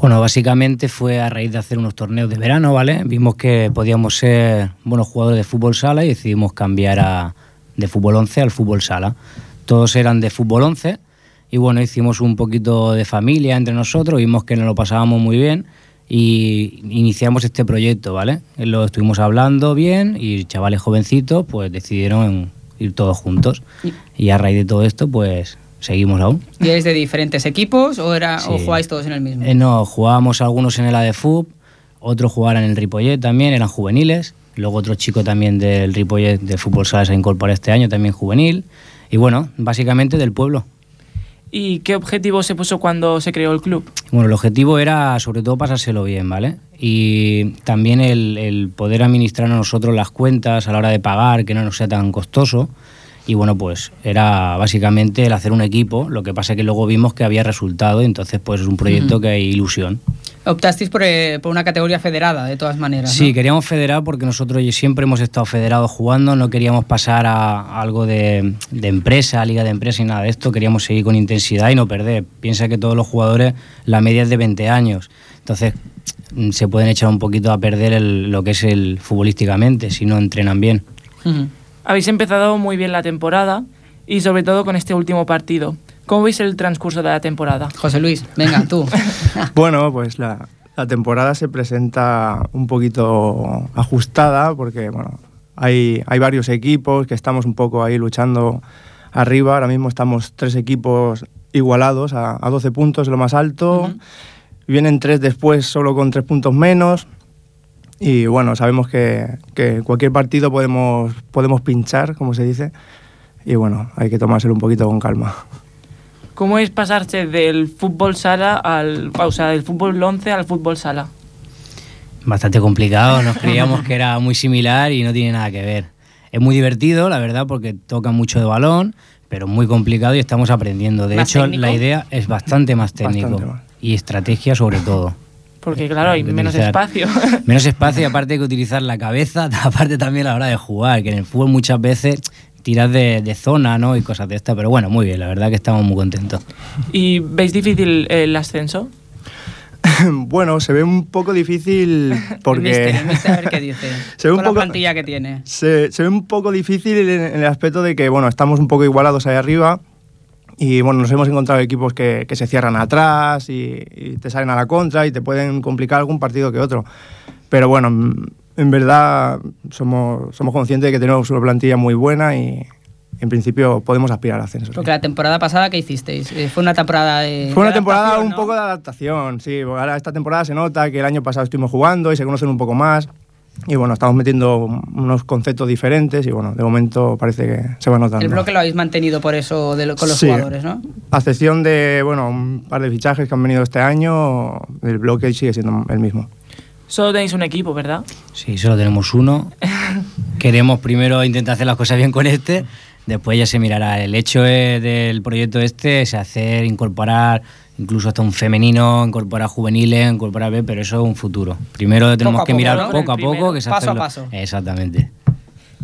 Bueno, básicamente fue a raíz de hacer unos torneos de verano, ¿vale? Vimos que podíamos ser buenos jugadores de fútbol sala y decidimos cambiar a, de fútbol 11 al fútbol sala. Todos eran de fútbol 11 y bueno, hicimos un poquito de familia entre nosotros, vimos que nos lo pasábamos muy bien y iniciamos este proyecto, ¿vale? Lo estuvimos hablando bien y chavales jovencitos pues decidieron ir todos juntos y a raíz de todo esto pues seguimos aún. ¿Y eres de diferentes equipos o, era, o Sí. jugáis todos en el mismo? Eh, no, jugábamos algunos en el ADFUB, otros jugaban en el Ripollet también, eran juveniles. Luego otro chico también del Ripollet de fútbol sala se incorporó este año, también juvenil. Y bueno, básicamente del pueblo. ¿Y qué objetivo se puso cuando se creó el club? Bueno, el objetivo era sobre todo pasárselo bien, ¿vale? Y también el, el poder administrar a nosotros las cuentas a la hora de pagar, que no nos sea tan costoso. Y bueno, pues era básicamente el hacer un equipo, lo que pasa que luego vimos que había resultado, y entonces pues es un proyecto Ujú. que hay ilusión. Optasteis por, eh, por una categoría federada, de todas maneras. Sí, ¿no? queríamos federar porque nosotros siempre hemos estado federados jugando, no queríamos pasar a, a algo de, de empresa, liga de empresa y nada de esto, queríamos seguir con intensidad y no perder. Piensa que todos los jugadores, la media es de 20 años, entonces mm, se pueden echar un poquito a perder el- lo que es el futbolísticamente si no entrenan bien. Ujú. Habéis empezado muy bien la temporada y sobre todo con este último partido. ¿Cómo veis el transcurso de la temporada? José Luis, venga, tú. [laughs] Bueno, pues la, la temporada se presenta un poquito ajustada porque bueno, hay, hay varios equipos que estamos un poco ahí luchando arriba. Ahora mismo estamos tres equipos igualados a, a 12 puntos, lo más alto. Vienen tres después solo con tres puntos menos. Y bueno, sabemos que, que cualquier partido podemos, podemos pinchar, como se dice. Y bueno, hay que tomárselo un poquito con calma. ¿Cómo es pasarse del fútbol sala al, o sea, del fútbol 11 al fútbol sala? Bastante complicado, nos creíamos que era muy similar y no tiene nada que ver. Es muy divertido, la verdad, porque toca mucho de balón, pero muy complicado y estamos aprendiendo. De ¿Más hecho, técnico? la idea es bastante más técnico Bastante más. y estrategia sobre todo. Porque claro, hay [laughs] menos espacio. Menos espacio y aparte que utilizar la cabeza, [laughs] aparte también a la hora de jugar, que en el fútbol muchas veces tiras de, de zona ¿no? y cosas de estas, pero bueno, muy bien, la verdad que estamos muy contentos. ¿Y veis difícil el ascenso? [laughs] bueno, se ve un poco difícil porque... El mister, el mister, a ver qué dice. Se ve un Con la plantilla que tiene. se, se ve un poco difícil en, en el aspecto de que, bueno, estamos un poco igualados ahí arriba y bueno, nos hemos encontrado equipos que, que se cierran atrás y, y te salen a la contra y te pueden complicar algún partido que otro. Pero bueno, mm, en verdad somos, somos conscientes de que tenemos una plantilla muy buena y en principio podemos aspirar al ascenso. Porque la temporada pasada, ¿qué hicisteis? Eh, Fue una temporada de. Fue una de temporada un ¿no? poco de adaptación, sí. Ahora esta temporada se nota que el año pasado estuvimos jugando y se conocen un poco más. Y bueno, estamos metiendo unos conceptos diferentes y bueno, de momento parece que se va notando. El bloque lo habéis mantenido por eso de lo- con los Sí. jugadores, ¿no? A excepción de, bueno, un par de fichajes que han venido este año, el bloque sigue siendo el mismo. Solo tenéis un equipo, ¿verdad? Sí, solo tenemos uno. [laughs] Queremos primero intentar hacer las cosas bien con este, después ya se mirará. El hecho del proyecto este es hacer, incorporar incluso hasta un femenino, incorporar juveniles, incorporar B, pero eso es un futuro. Primero tenemos que poco, mirar ¿no? poco a primero, poco, que se paso a paso. Exactamente.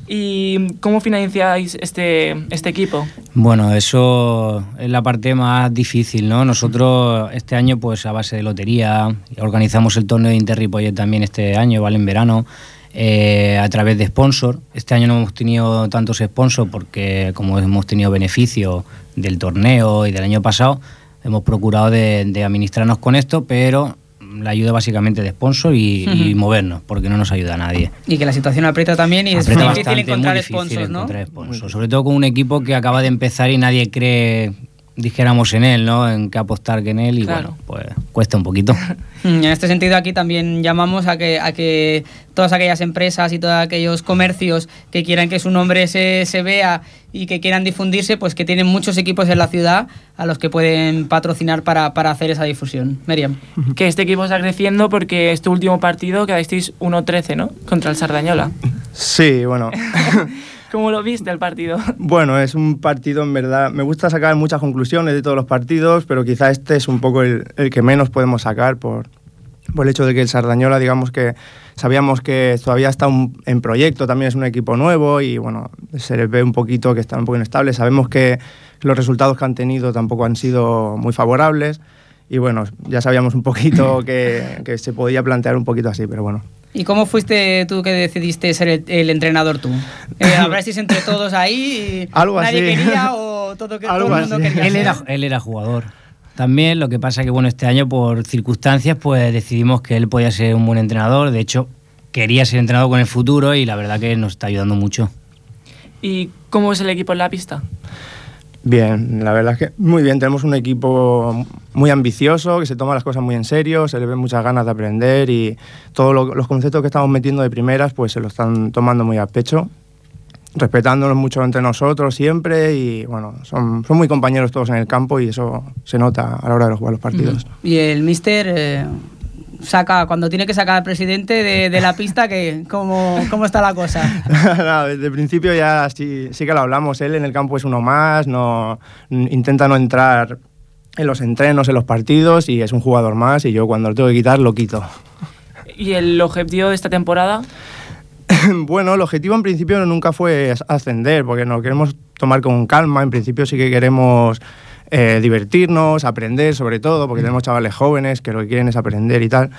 ¿Y cómo financiáis este, este equipo? Bueno, eso es la parte más difícil, ¿no? Nosotros este año, pues a base de lotería, organizamos el torneo de Interripollet también este año, ¿vale? En verano, eh, a través de sponsor. Este año no hemos tenido tantos sponsors porque como hemos tenido beneficio del torneo y del año pasado, hemos procurado de, de administrarnos con esto, pero la ayuda básicamente de sponsor y, movernos, porque no nos ayuda a nadie. Y que la situación aprieta también y es Aprieta difícil encontrar muy difícil sponsors, ¿no? encontrar sponsors. Sobre todo con un equipo que acaba de empezar y nadie cree, dijéramos, en él, ¿no? En qué apostar que en él y Claro. bueno, pues cuesta un poquito. [laughs] Mm, En este sentido, aquí también llamamos a que, a que todas aquellas empresas y todos aquellos comercios que quieran que su nombre se, se vea y que quieran difundirse, pues que tienen muchos equipos en la ciudad a los que pueden patrocinar para, para hacer esa difusión. Miriam. [laughs] Que este equipo está creciendo porque este último partido quedasteis 1-13, ¿no? Contra el Sardañola. Sí, bueno. [laughs] ¿Cómo lo viste el partido? [laughs] Bueno, es un partido en verdad. Me gusta sacar muchas conclusiones de todos los partidos, pero quizá este es un poco el, el que menos podemos sacar por, por el hecho de que el Sardañola, digamos que sabíamos que todavía está un- en proyecto, también es un equipo nuevo y bueno, se les ve un poquito que están un poco inestables. Sabemos que los resultados que han tenido tampoco han sido muy favorables y bueno, ya sabíamos un poquito [laughs] que, que se podía plantear un poquito así, pero bueno. ¿Y cómo fuiste tú que decidiste ser el, el entrenador tú? Eh, [laughs] ¿Hablasteis entre todos ahí y Algo nadie así. quería o todo, que, [laughs] todo Algo el mundo así. quería él, era, él era jugador. También lo que pasa que bueno, este año por circunstancias pues decidimos que él podía ser un buen entrenador. De hecho, quería ser entrenador con el futuro y la verdad que nos está ayudando mucho. ¿Y cómo es el equipo en la pista? Bien, la verdad es que muy bien. Tenemos un equipo muy ambicioso, que se toma las cosas muy en serio, se le ven muchas ganas de aprender y todos lo- los conceptos que estamos metiendo de primeras pues se lo están tomando muy a pecho, respetándonos mucho entre nosotros siempre y bueno, son, son muy compañeros todos en el campo y eso se nota a la hora de jugar los partidos. Y el mister eh, saca, cuando tiene que sacar al presidente de, de la pista, que ¿cómo, ¿cómo está la cosa? [laughs] No, desde el principio ya sí, sí que lo hablamos. Él en el campo es uno más, no, intenta no entrar en los entrenos, en los partidos y es un jugador más y yo cuando lo tengo que quitar lo quito. ¿Y el objetivo de esta temporada? [laughs] bueno, el objetivo en principio nunca fue as- ascender porque nos queremos tomar con calma. En principio sí que queremos eh, divertirnos, aprender sobre todo, porque tenemos chavales jóvenes que lo que quieren es aprender y tal.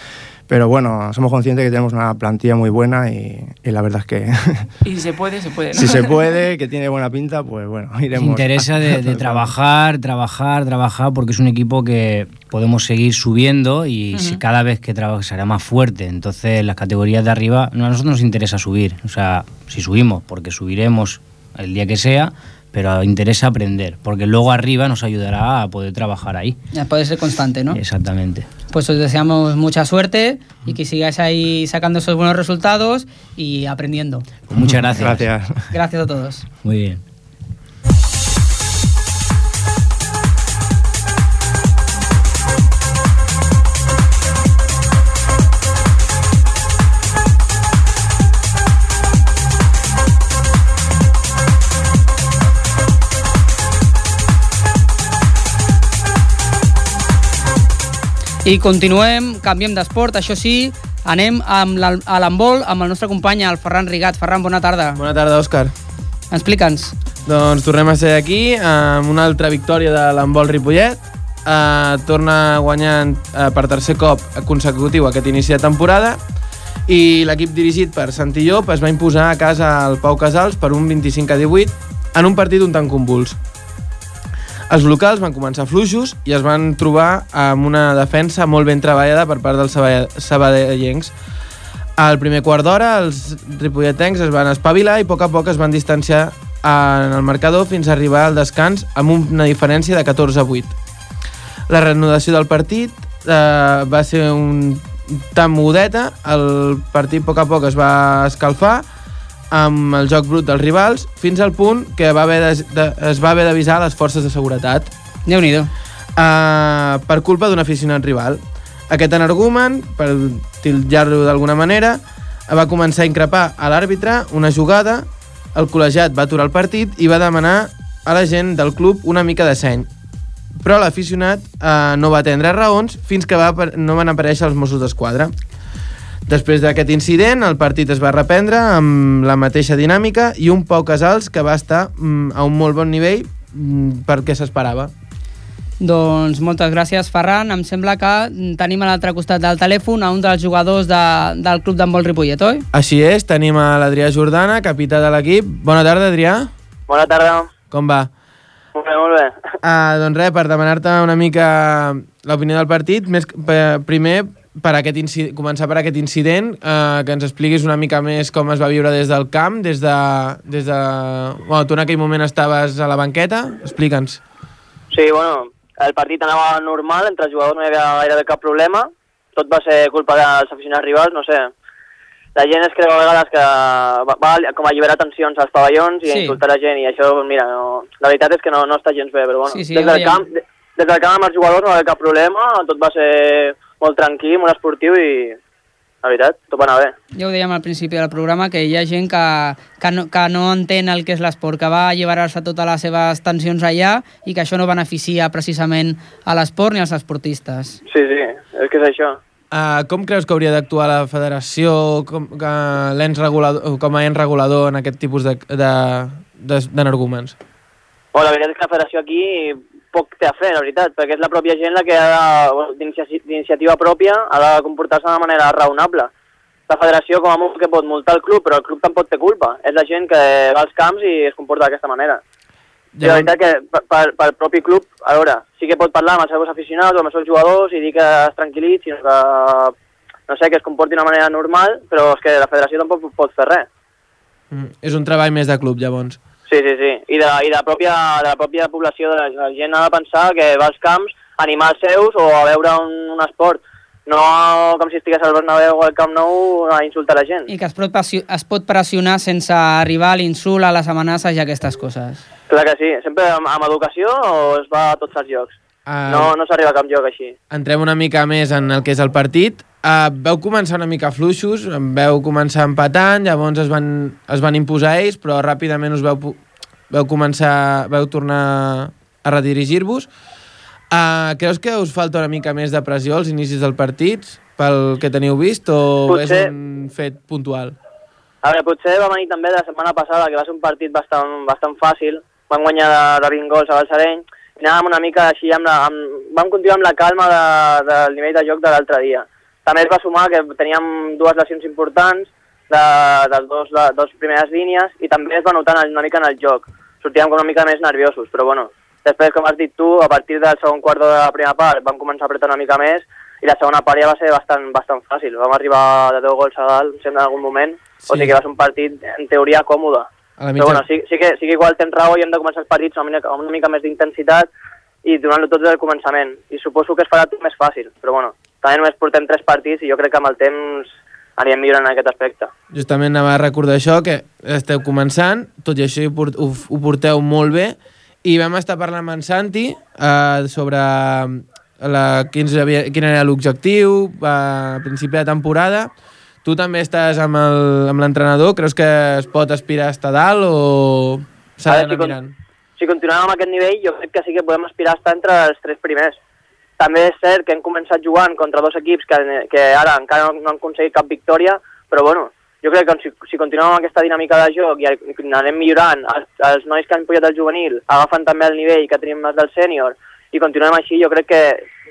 Pero bueno, somos conscientes que tenemos una plantilla muy buena y, y la verdad es que Y si se puede, se puede. [laughs] ¿no? si se puede, que tiene buena pinta, pues bueno, iremos. interesa de, de trabajar, trabajar, trabajar, porque es un equipo que podemos seguir subiendo y si cada vez que trabaja será más fuerte. Entonces, las categorías de arriba, no, a nosotros nos interesa subir. O sea, si subimos, porque subiremos el día que sea, pero interesa aprender, porque luego arriba nos ayudará a poder trabajar ahí. Ya puede ser constante, ¿no? Exactamente. Pues os deseamos mucha suerte y que sigáis ahí sacando esos buenos resultados y aprendiendo. Pues muchas gracias. Gracias. Gracias a todos. Muy bien. I continuem, canviem d'esport, això sí, anem amb a l'handbol amb el nostre company, el Ferran Rigat. Ferran, bona tarda. Bona tarda, Òscar. Explica'ns. Doncs tornem a ser aquí amb una altra victòria de l'handbol Ripollet. Uh, torna guanyant uh, per tercer cop consecutiu aquest inici de temporada i l'equip dirigit per Santi Llop es va imposar a casa al Pau Casals per un 25 a 18 en un partit un tant convuls. Els locals van començar fluixos i es van trobar amb una defensa molt ben treballada per part dels saba- sabadellencs. Al primer quart d'hora, els ripolletencs es van espavilar i a poc a poc es van distanciar en el marcador fins a arribar al descans amb una diferència de 14 a 8. La reanudació del partit eh, va ser un tan modeta, el partit a poc a poc es va escalfar amb el joc brut dels rivals fins al punt que va haver de, de, es va haver d'avisar les forces de seguretat. déu nhi uh, per culpa d'un aficionat rival. Aquest energumen, per tillar-lo d'alguna manera, va començar a increpar a l'àrbitre una jugada, el col·legiat va aturar el partit i va demanar a la gent del club una mica de seny. Però l'aficionat eh, no va atendre raons fins que va, no van aparèixer els Mossos d'Esquadra. Després d'aquest incident, el partit es va reprendre amb la mateixa dinàmica i un Pau Casals que va estar mm, a un molt bon nivell mm, perquè s'esperava. Doncs moltes gràcies, Ferran. Em sembla que tenim a l'altre costat del telèfon a un dels jugadors de, del club d'handbol Ripollet, oi? Així és, tenim a l'Adrià Jordana, capità de l'equip. Bona tarda, Adrià. Bona tarda. Com va? Molt bé, molt bé. Uh, doncs res, per demanar-te una mica l'opinió del partit, més, primer per aquest començar per aquest incident, uh, que ens expliquis una mica més com es va viure des del camp, des de... Des de... Bueno, tu en aquell moment estaves a la banqueta, explica'ns. Sí, bueno, el partit anava normal, entre els jugadors no hi havia gairebé cap problema, tot va ser culpa dels aficionats rivals, no sé. La gent es creu a vegades que va, va com a alliberar tensions als pavellons i Sí. a insultar la gent, i això, mira, no, la veritat és que no, no està gens bé, però bueno. Sí, sí, des, del camp, de- des del camp amb els jugadors no va haver cap problema, tot va ser molt tranquil, molt esportiu i, la veritat, tot va anar bé. Ja ho dèiem al principi del programa, que hi ha gent que, que, no, que no entén el que és l'esport, que va alliberar-se totes les seves tensions allà i que això no beneficia precisament a l'esport ni als esportistes. Sí, sí, és que és això. Uh, com creus que hauria d'actuar la federació com, que l'ens regulador, com a ens regulador en aquest tipus de- de- de- d'energúmens? Bueno, la veritat és que la federació aquí poc té a fer, la veritat, perquè és la pròpia gent la que ha d'iniciativa pròpia, ha de comportar-se de manera raonable. La federació, com a molt que pot multar el club, però el club tampoc té culpa. És la gent que va als camps i es comporta d'aquesta manera. I la veritat que per, per, pel propi club, a veure, sí que pot parlar amb els seus aficionats o amb els seus jugadors i dir que es tranquil·litzin, que, no sé, que es comporti d'una manera normal, però és que la federació tampoc pot fer res. Mm, és un treball més de club, llavors. Sí, sí, sí. I de, i de, la, pròpia, de la pròpia població, de la, la gent ha de pensar que va als camps a animar els seus o a veure un, un esport. No com si estigués al Bernabéu o al Camp Nou a insultar la gent. I que es pot, es pot pressionar sense arribar a l'insult, a les amenaces i aquestes coses. Clar que sí. Sempre amb, amb educació o es va a tots els llocs. Ah. No, no s'arriba a cap lloc així. Entrem una mica més en el que és el partit. Uh, veu començar una mica fluixos, veu començar empatant, llavors es van, es van imposar ells, però ràpidament us veu, veu començar, veu tornar a redirigir-vos. Uh, creus que us falta una mica més de pressió als inicis del partit, pel que teniu vist, o Potser- és un fet puntual? A veure, potser va venir també de la setmana passada, que va ser un partit bastant, bastant fàcil. Van guanyar de, de 20 gols a Balsareny. Anàvem una mica així, amb la, amb, vam continuar amb la calma de, del nivell de joc de l'altre dia. També es va sumar que teníem dues lesions importants de, de dos, de, dos primeres línies i també es va notar una mica en el joc. Sortíem com una mica més nerviosos, però bueno, després, com has dit tu, a partir del segon quart de la primera part vam començar a apretar una mica més i la segona part ja va ser bastant, bastant fàcil. Vam arribar de 10 gols a dalt, em sembla, en algun moment, sí. o sigui que va ser un partit, en teoria, còmode. A la Però mitja... bueno, sí, sí, que, sí que igual tens raó i hem de començar els partits amb una mica, amb una mica més d'intensitat i donant-lo tot des del començament. I suposo que es farà tot més fàcil, però bueno, també només portem tres partits i jo crec que amb el temps anirem millorant en aquest aspecte. Justament anava a recordar això, que esteu començant, tot i això ho, ho, ho porteu molt bé, i vam estar parlant amb en Santi eh, sobre la, quins havia, quin era l'objectiu eh, a principi de temporada. Tu també estàs amb l'entrenador, creus que es pot aspirar a estar dalt o s'ha d'anar si con- mirant? Si continuem amb aquest nivell, jo crec que sí que podem aspirar a estar entre els tres primers. També és cert que hem començat jugant contra dos equips que, que ara encara no, no han aconseguit cap victòria, però bueno, jo crec que si, si continuem amb aquesta dinàmica de joc i anem millorant, els, els nois que han pujat al juvenil agafen també el nivell que tenim els del sènior i continuem així, jo crec que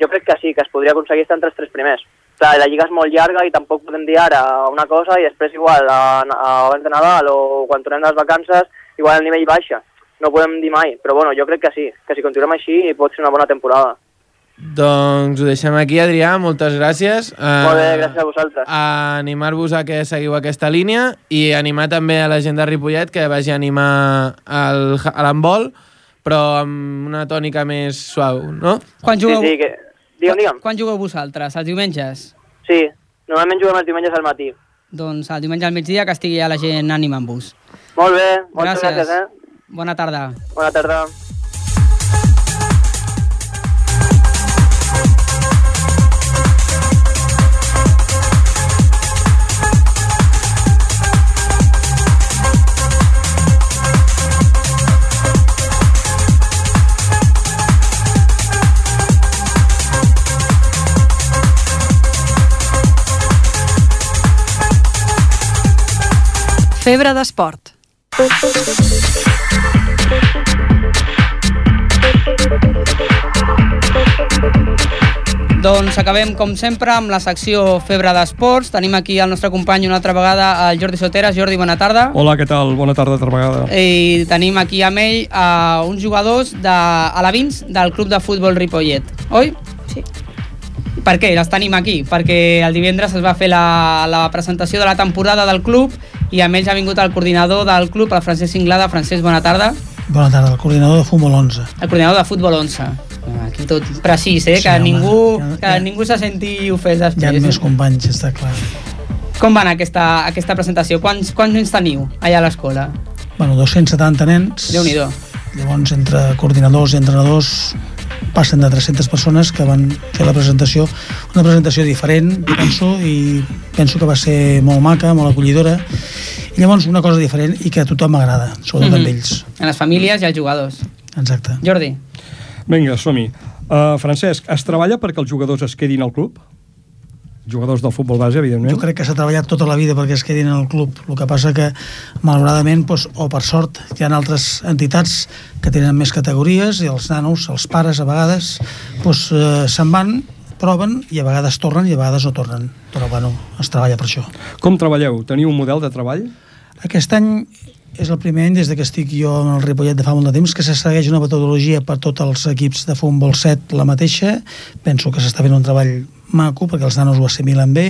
jo crec que sí, que es podria aconseguir estar entre els tres primers. Clar, la lliga és molt llarga i tampoc podem dir ara una cosa i després igual a, a, abans de Nadal o quan tornem de les vacances igual el nivell baixa. no ho podem dir mai, però bueno, jo crec que sí, que si continuem així pot ser una bona temporada. Doncs ho deixem aquí, Adrià, moltes gràcies. Molt bé, gràcies a vosaltres. A animar-vos a que seguiu aquesta línia i animar també a la gent de Ripollet que vagi a animar l'handbol, però amb una tònica més suau, no? Quan jugueu, Sí, sí, que... Digue'm, digue'm. quan jugueu vosaltres? Els diumenges? Sí, normalment juguem els diumenges al matí. Doncs el diumenge al migdia que estigui ja la gent animant-vos. Molt bé, moltes Gràcies. gràcies, eh? Bona tarda. Bona tarda. Febre d'esport. Doncs acabem, com sempre, amb la secció Febre d'Esports. Tenim aquí el nostre company una altra vegada, el Jordi Soteres. Jordi, bona tarda. Hola, què tal? Bona tarda altra vegada. I tenim aquí amb ell uh, uns jugadors de alevins del club de futbol Ripollet, oi? Sí. Per què? Els tenim aquí? Perquè el divendres es va fer la, la presentació de la temporada del club i amb ells ha vingut el coordinador del club, el Francesc Inglada. Francesc, bona tarda. Bona tarda, el coordinador de Futbol 11. El coordinador de futbol 11. Aquí tot precís, eh? Sí, que home, ningú, ja- que ningú se senti ofès Hi ha després. més companys, està clar. Com va anar aquesta, aquesta presentació? Quants, quants nens teniu allà a l'escola? Bueno, 270 nens. Déu-n'hi-do. Llavors, entre coordinadors i entrenadors, passen de 300 persones que van fer la presentació. Una presentació diferent, penso, i penso que va ser molt maca, molt acollidora. I llavors, una cosa diferent i que a tothom m'agrada, sobretot Mhm. amb ells. En les famílies i els jugadors. Exacte. Jordi. Vinga, som-hi. Uh, Francesc, es treballa perquè els jugadors es quedin al club? Jugadors del futbol base, evidentment. Jo crec que s'ha treballat tota la vida perquè es quedin en el club. El que passa que, malauradament, doncs, o per sort, hi ha altres entitats que tenen més categories i els nanos, els pares, a vegades, doncs, eh, se'n van, proven i a vegades tornen i a vegades no tornen. Però, bueno, es treballa per això. Com treballeu? Teniu un model de treball? Aquest any és el primer any des de que estic jo en el Ripollet de fa molt de temps que se segueix una metodologia per tots els equips de futbol 7 la mateixa. Penso que s'està fent un treball maco perquè els nanos ho assimilen bé,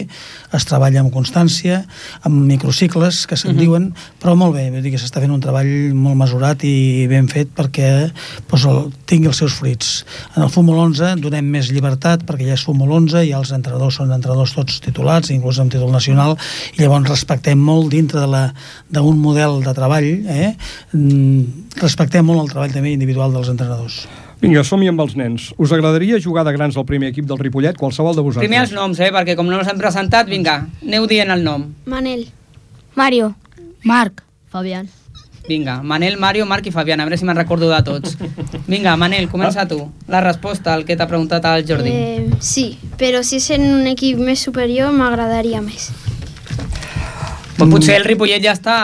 es treballa amb constància, amb microcicles que se'n Mhm. diuen, però molt bé, vull dir que s'està fent un treball molt mesurat i ben fet perquè doncs, el, tingui els seus fruits. En el futbol 11 donem més llibertat perquè ja és futbol 11 i els entrenadors són entrenadors tots titulats, inclús amb títol nacional, i llavors respectem molt dintre de la- d'un model de treball, eh? Mm, respectem molt el treball també individual dels entrenadors. Vinga, som-hi amb els nens. Us agradaria jugar de grans al primer equip del Ripollet? Qualsevol de vosaltres. Primer els noms, eh? Perquè com no els hem presentat, vinga, aneu dient el nom. Manel. Mario. Marc. Fabián. Vinga, Manel, Mario, Marc i Fabián, a veure si me'n recordo de tots. Vinga, Manel, comença tu. La resposta al que t'ha preguntat el Jordi. Eh, sí, però si és en un equip més superior m'agradaria més. Pues potser el Ripollet ja està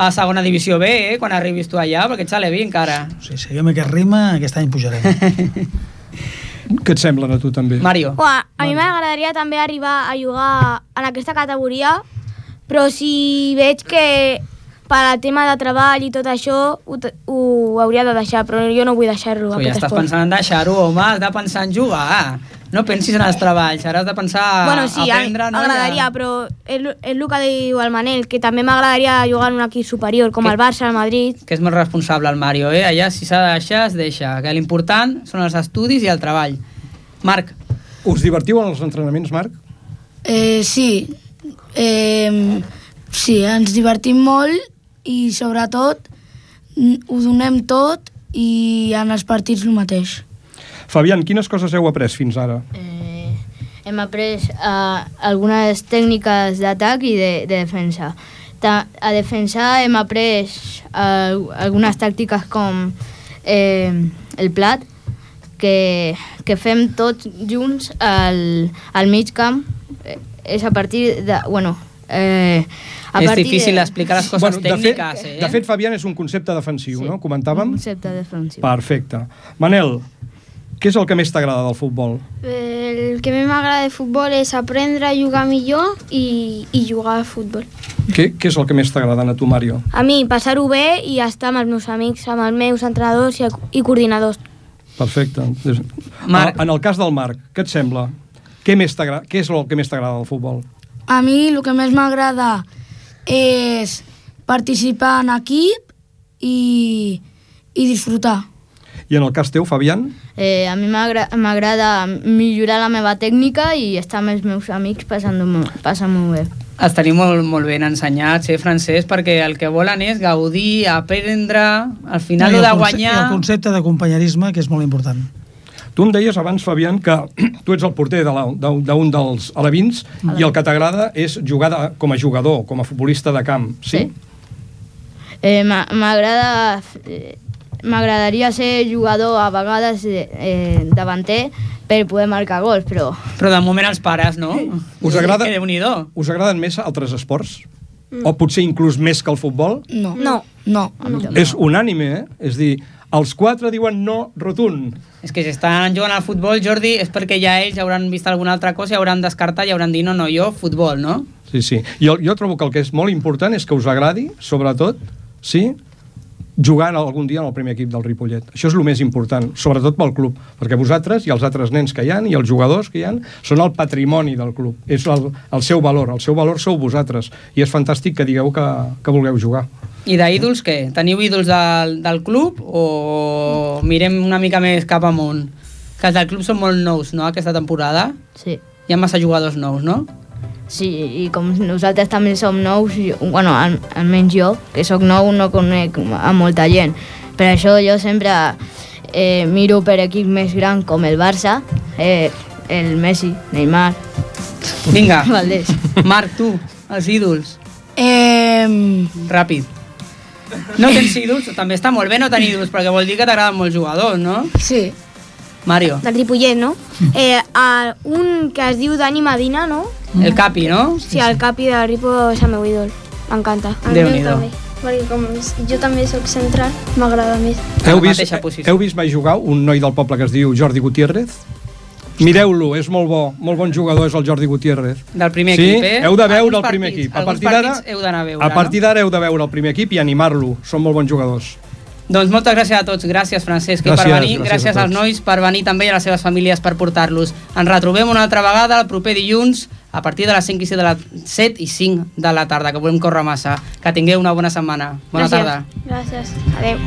a, a segona divisió B, eh? Quan arribis tu allà, perquè et sale bé encara. Sí, si jo aquest rima, aquest any pujarem. [laughs] Què et semblen a tu també? Mario. Ua, a mi m'agradaria també arribar a jugar en aquesta categoria, però si veig que per al tema de treball i tot això ho, ho hauria de deixar, però jo no vull deixar-lo, Tu ja estàs esport. pensant en deixar-ho, home, has de pensar en jugar. No pensis en els treballs, ara has de pensar bueno, sí, a aprendre... no? m'agradaria, Ja. però és, el que diu el Manel, que també m'agradaria jugar en un equip superior, com Que- el Barça, el Madrid. Que és molt responsable el Mario, eh? Allà si s'ha de deixar, es deixa. Que l'important són els estudis i el treball. Marc. Us divertiu en els entrenaments, Marc? Eh, sí, eh, sí, ens divertim molt i sobretot ho donem tot i en els partits el mateix. Fabián, quines coses heu après fins ara? Hem après uh, algunes tècniques d'atac i de, de defensa. Ta a defensar hem après uh, algunes tàctiques com eh, el plat, que, que fem tots junts al, al mig camp. Eh, és a partir de... Bueno, eh, a és difícil de... explicar les coses Bueno, de fet, tècniques, eh? de fet, Fabián és un concepte defensiu, no? Comentàvem? Un concepte defensiu. Perfecte. Manel, què és el que més t'agrada del futbol? El que més m'agrada de futbol és aprendre a jugar millor i, i jugar a futbol. Què, què és el que més t'agrada a tu, Mario? A mi, passar-ho bé i estar amb els meus amics, amb els meus entrenadors i, i coordinadors. Perfecte. Marc. En el cas del Marc, què et sembla? Què, més t'agrada- què és el que més t'agrada del futbol? A mi el que més m'agrada és participar en equip i, i disfrutar. I en el cas teu, Fabián? Eh, a mi m'agra- m'agrada millorar la meva tècnica i estar amb els meus amics passant-m'ho passant bé. Els tenim molt, molt ben ensenyats, eh, francès, perquè el que volen és gaudir, aprendre, al final no, el de guanyar... El concepte de companyerisme, que és molt important. Tu em deies abans, Fabián, que [clears throat] tu ets el porter de d'un de, d'un dels alevins i el que t'agrada és jugar de, com a jugador, com a futbolista de camp, sí? Sí. Eh, m'a- M'agrada... eh, M'agradaria ser jugador a vegades eh, eh, davanter per poder marcar gols, però... Però de moment els pares, no? Us agrada, Que déu-n'hi-do. us agraden més altres esports? O potser inclús més que el futbol? No. No. No. És unànime, eh? És dir, els quatre diuen no rotund. És que si estan jugant al futbol, Jordi, és perquè ja ells hauran vist alguna altra cosa i hauran descartat i hauran dit no, no, jo, futbol, no? Sí, sí. Jo, jo trobo que el que és molt important és que us agradi, sobretot, sí, jugar algun dia en el primer equip del Ripollet. Això és el més important, sobretot pel club, perquè vosaltres i els altres nens que hi han i els jugadors que hi han són el patrimoni del club, és el, el seu valor, el seu valor sou vosaltres, i és fantàstic que digueu que, que vulgueu jugar. I d'ídols què? Teniu ídols del, del club o mirem una mica més cap amunt? Que els del club són molt nous, no?, aquesta temporada. Sí. Hi ha massa jugadors nous, no? Sí, i com nosaltres també som nous, jo, bueno, al, almenys jo, que sóc nou, no conec a molta gent. Per això jo sempre eh, miro per equips més grans com el Barça, eh, el Messi, Neymar... Vinga. [laughs] Valdés. Marc, tu, els ídols. Eh, Ràpid. No tens ídols? També està molt bé no tenir ídols, perquè vol dir que t'agraden molts jugadors, no? Sí. Mario. Del Ripollet, no? Eh, a un que es diu Dani Medina, no? El Capi, no? Sí, el Capi de Ripo és el meu ídol. M'encanta. Meu també, perquè com jo també sóc central, m'agrada més. Heu vist, heu vist mai jugar un noi del poble que es diu Jordi Gutiérrez? Mireu-lo, és molt bo, molt bon jugador és el Jordi Gutiérrez. Del primer sí? equip, eh? heu de veure Alguns el primer partits- equip. A partir d'ara heu d'anar a veure, a partir d'ara heu de veure el primer equip i animar-lo. Són molt bons jugadors. Doncs moltes gràcies a tots. Gràcies, Francesc, per Gràcies, venir. gràcies Gràcies, als nois per venir també i a les seves famílies per portar-los. Ens retrobem una altra vegada el proper dilluns a partir de les 5 i 7 de la, 7 i 5 de la tarda, que volem córrer massa. Que tingueu una bona setmana. Bona Gràcies. tarda. Gràcies. Adéu.